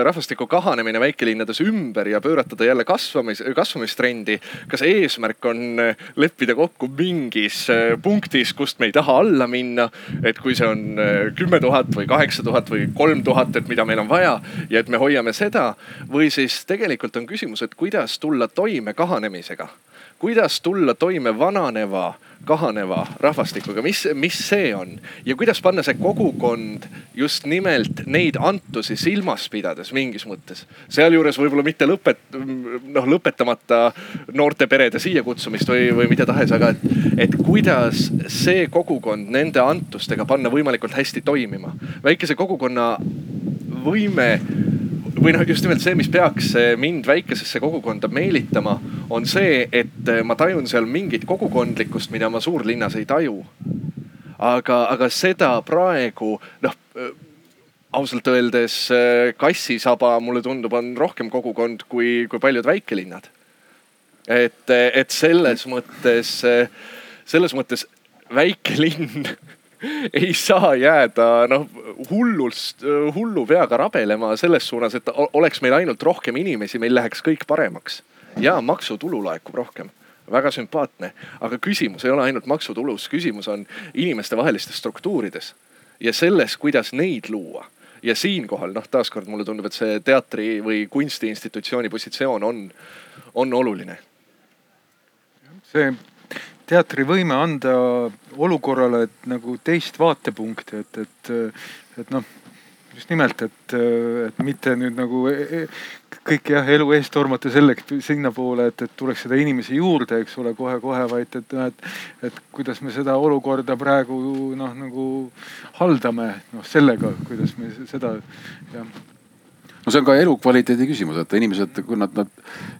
rahvastiku kahanemine väikelinnades ümber ja pöörata ta jälle kasvamis, kasvamistrendi. kas eesmärk on äh, leppida kokku mingis äh, punktis, kust me ei taha alla minna? et kui see on kümme tuhat või kaheksa tuhat või kolm tuhat, et mida meil on vaja ja et me hoiame seda. või siis tegelikult on küsimus, et kuidas tulla toime kahanemisega kuidas tulla toime vananeva, kahaneva rahvastikuga, mis, mis see on ja kuidas panna see kogukond just nimelt neid antusi silmas pidades mingis mõttes. sealjuures võib-olla mitte lõpet-, noh lõpetamata noorte perede siia kutsumist või, või mida tahes, aga et, et kuidas see kogukond nende antustega panna võimalikult hästi toimima. väikese kogukonna võime või noh, just nimelt see, mis peaks eh, mind väikesesse kogukonda meelitama, on see, et eh, ma tajun seal mingit kogukondlikkust, mida ma suurlinnas ei taju. aga, aga seda praegu noh eh, ausalt öeldes Kassisaba mulle tundub, on rohkem kogukond kui, kui paljud väikelinnad. et, et selles mõttes, selles mõttes väikelinn ei saa jääda noh hullust, hullu peaga rabelema selles suunas, et oleks meil ainult rohkem inimesi, meil läheks kõik paremaks. ja maksutulu laekub rohkem väga sümpaatne, aga küsimus ei ole ainult maksutulus, küsimus on inimestevahelistes struktuurides ja selles, kuidas neid luua ja siinkohal noh, taaskord mulle tundub, et see teatri või kunstiinstitutsiooni positsioon on, on oluline. see teatri võime anda olukorrale nagu teist vaatepunkti, et, et, et noh, just nimelt, et, et mitte nüüd nagu e, e, kõik jah, elu eest tormata selleks sinnapoole, et, et tuleks seda inimesi juurde, eks ole, kohe-kohe, vaid et noh, et, et kuidas me seda olukorda praegu noh, nagu haldame, noh sellega, kuidas me seda jah. No see on ka elukvaliteedi küsimus, et inimesed, kui nad, nad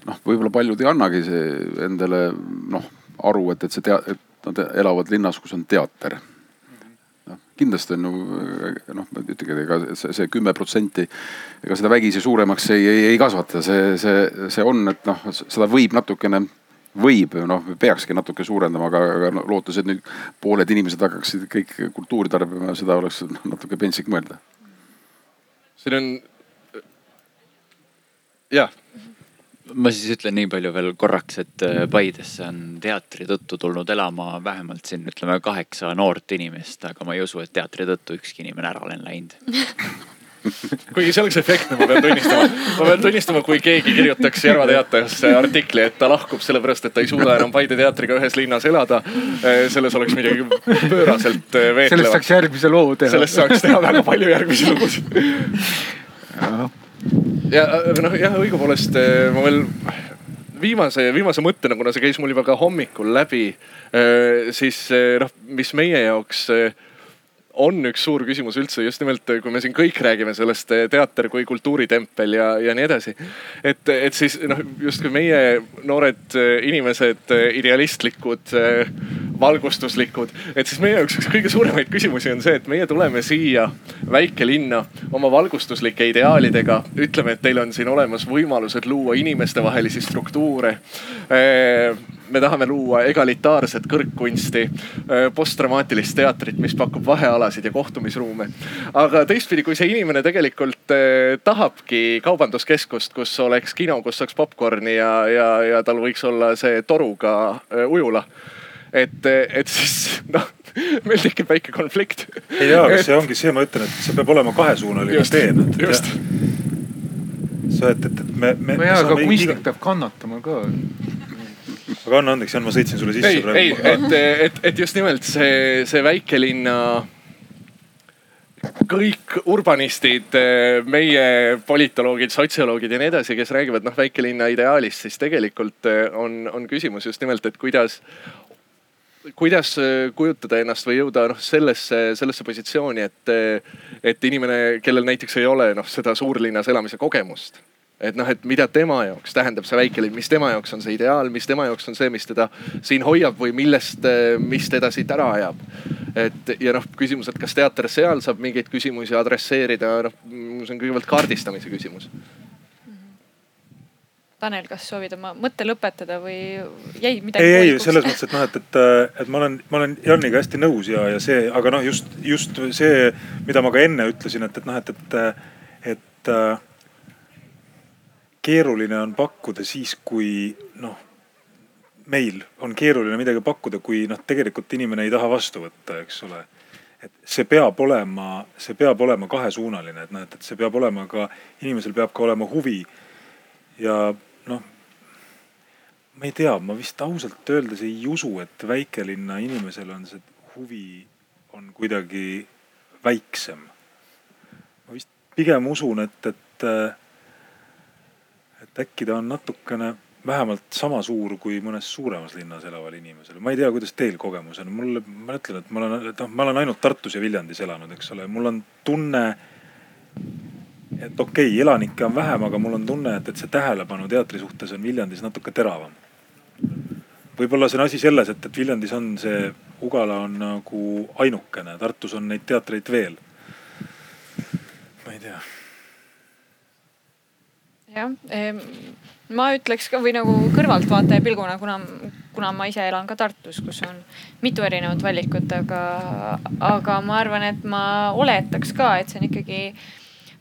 noh, võib-olla paljud ei annagi see endale noh aru, et, et see tea-, et nad elavad linnas, kus on teater noh, kindlasti on ju noh, ütlegi, ega see, see kümme protsenti, ega seda vägisi suuremaks ei, ei, ei kasvata, see, see, see on, et noh, seda võib natukene, võib noh, peakski natuke suurendama, aga, aga no, lootes, et nüüd pooled inimesed hakkaksid kõik kultuuri tarbima, seda oleks natuke pentsik mõelda. siin on jah. Ma siis ütlen nii palju veel korraks, et äh, Paidesse on teatri tõttu tulnud elama vähemalt siin ütleme kaheksa noort inimest, aga ma ei usu, et teatri tõttu ükski inimene ära olen läinud kuigi see oleks efektne, ma pean tunnistama. ma pean tunnistama, kui keegi kirjutaks Järva Teatajasse artikli, et ta lahkub sellepärast, et ta ei suuda enam Paide teatriga ühes linnas elada. Äh, selles oleks midagi pööraselt äh, veetlevat. sellest saaks järgmise loo teha. sellest saaks teha väga palju järgmisi lugusid ja noh, jah, õigupoolest eh, ma veel viimase, viimase mõttena, kuna see käis mul juba ka hommikul läbi, eh, siis eh, noh, mis meie jaoks on üks suur küsimus üldse just nimelt, kui me siin kõik räägime sellest teater kui kultuuritempel ja, ja nii edasi. et, et siis noh, justkui meie noored inimesed, idealistlikud, valgustuslikud, et siis meie jaoks üks kõige suuremaid küsimusi on see, et meie tuleme siia väikelinna oma valgustuslike ideaalidega. ütleme, et teil on siin olemas võimalused luua inimestevahelisi struktuure me tahame luua egalitaarset kõrgkunsti, postdramaatilist teatrit, mis pakub vahealasid ja kohtumisruume. aga teistpidi, kui see inimene tegelikult tahabki kaubanduskeskust, kus oleks kino, kus saaks popkorni ja, ja, ja tal võiks olla see toruga ujula. Et, et siis noh meil tekib väike konflikt. ei tea, aga see ongi see, ma ütlen, et see peab olema kahesuunaline tee. just sa, et, et, et me, me. nojah, aga kunstnik iga... peab kannatama ka aga anna andeks, Jan, ma sõitsin sulle sisse ei, praegu. ei, et, et, et just nimelt see, see väikelinna kõik urbanistid, meie politoloogid, sotsioloogid ja nii edasi, kes räägivad noh väikelinna ideaalist, siis tegelikult on, on küsimus just nimelt, et kuidas kuidas kujutada ennast või jõuda noh sellesse, sellesse positsiooni, et, et inimene, kellel näiteks ei ole noh seda suurlinnas elamise kogemust et noh, et mida tema jaoks tähendab see väikelinn, mis tema jaoks on see ideaal, mis tema jaoks on see, mis teda siin hoiab või millest, mis teda siit ära ajab. et ja noh, küsimus, et kas teater seal saab mingeid küsimusi adresseerida, noh see on kõigepealt kaardistamise küsimus. Tanel, kas soovid oma mõtte lõpetada või jäi midagi? ei, ei selles mõttes, et noh, et, et, et ma olen, ma olen Janiga hästi nõus ja, ja see, aga noh, just, just see, mida ma ka enne ütlesin, et, et noh, et, et, et keeruline on pakkuda siis, kui noh, meil on keeruline midagi pakkuda, kui noh, tegelikult inimene ei taha vastu võtta, eks ole. et see peab olema, see peab olema kahesuunaline, et noh, et, et see peab olema ka, inimesel peab ka olema huvi. ja noh, ma ei tea, ma vist ausalt öeldes ei usu, et väikelinna inimesel on see huvi on kuidagi väiksem. ma vist pigem usun, et, et et äkki ta on natukene vähemalt sama suur kui mõnes suuremas linnas elaval inimesel. ma ei tea, kuidas teil kogemus on, mulle, ma ütlen, et ma olen, noh, ma olen ainult Tartus ja Viljandis elanud, eks ole, mul on tunne. Et okei okay,, elanikke on vähem, aga mul on tunne, et, et see tähelepanu teatri suhtes on Viljandis natuke teravam. võib-olla see on asi selles, et, et Viljandis on see Ugala on nagu ainukene, Tartus on neid teatreid veel. ma ei tea jah, ma ütleks ka või nagu kõrvaltvaataja pilguna, kuna, kuna ma ise elan ka Tartus, kus on mitu erinevat valikut, aga, aga ma arvan, et ma oletaks ka, et see on ikkagi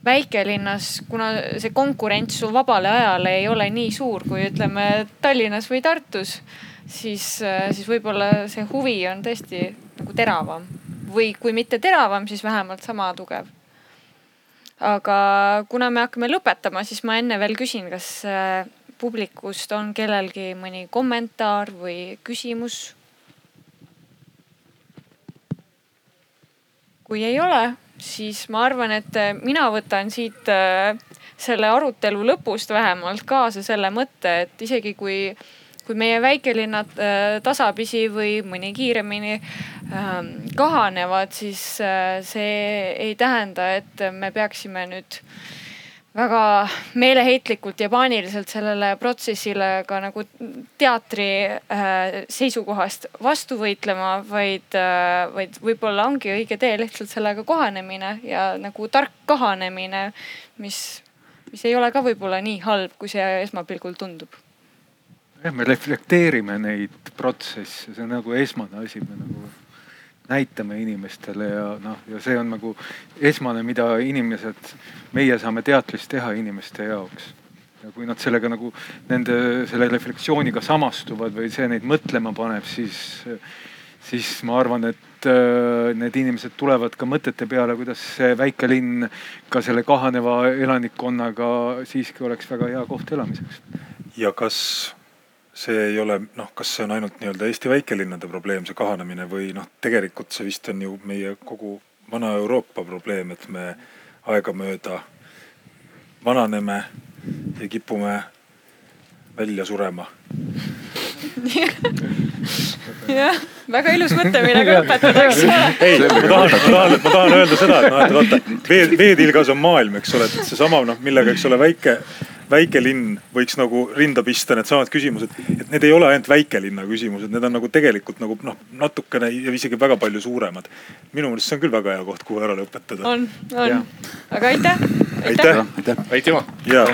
väikelinnas, kuna see konkurents su vabale ajale ei ole nii suur, kui ütleme Tallinnas või Tartus, siis, siis võib-olla see huvi on tõesti nagu teravam või kui mitte teravam, siis vähemalt sama tugev aga kuna me hakkame lõpetama, siis ma enne veel küsin, kas äh, publikust on kellelgi mõni kommentaar või küsimus? kui ei ole, siis ma arvan, et äh, mina võtan siit äh, selle arutelu lõpust vähemalt kaasa selle mõtte, et isegi kui kui meie väikelinnad äh, tasapisi või mõni kiiremini ähm, kahanevad, siis see ei tähenda, et me peaksime nüüd väga meeleheitlikult ja paaniliselt sellele protsessile ka nagu teatri äh, seisukohast vastu võitlema, vaid äh,, vaid võib-olla ongi õige tee lihtsalt sellega kohanemine ja nagu tark kahanemine, mis, mis ei ole ka võib-olla nii halb, kui see esmapilgul tundub. Jah, me reflekteerime neid protsesse, see on nagu esmane asi, me nagu näitame inimestele ja noh, ja see on nagu esmane, mida inimesed, meie saame teatris teha inimeste jaoks. ja kui nad sellega nagu nende selle reflektsiooniga samastuvad või see neid mõtlema paneb, siis, siis ma arvan, et äh, need inimesed tulevad ka mõtete peale, kuidas see väike linn ka selle kahaneva elanikkonnaga siiski oleks väga hea koht elamiseks. ja kas see ei ole noh, kas see on ainult nii-öelda Eesti väikelinnade probleem, see kahanemine või noh, tegelikult see vist on ju meie kogu vana Euroopa probleem, et me aegamööda vananeme ja kipume välja surema. jah, väga ilus mõte, millega õpetada, eks ole. ei, ma tahan, ma tahan, ma tahan öelda seda, et noh, et vaata vee, veetilgas on maailm, eks ole, et seesama noh, millega, eks ole, väike väikelinn võiks nagu rinda pista needsamad küsimused, et need ei ole ainult väikelinna küsimused, need on nagu tegelikult nagu noh, natukene ja isegi väga palju suuremad. minu meelest see on küll väga hea koht, kuhu ära lõpetada. on, on, aga aitäh. aitäh, aitäh, aitüma. ja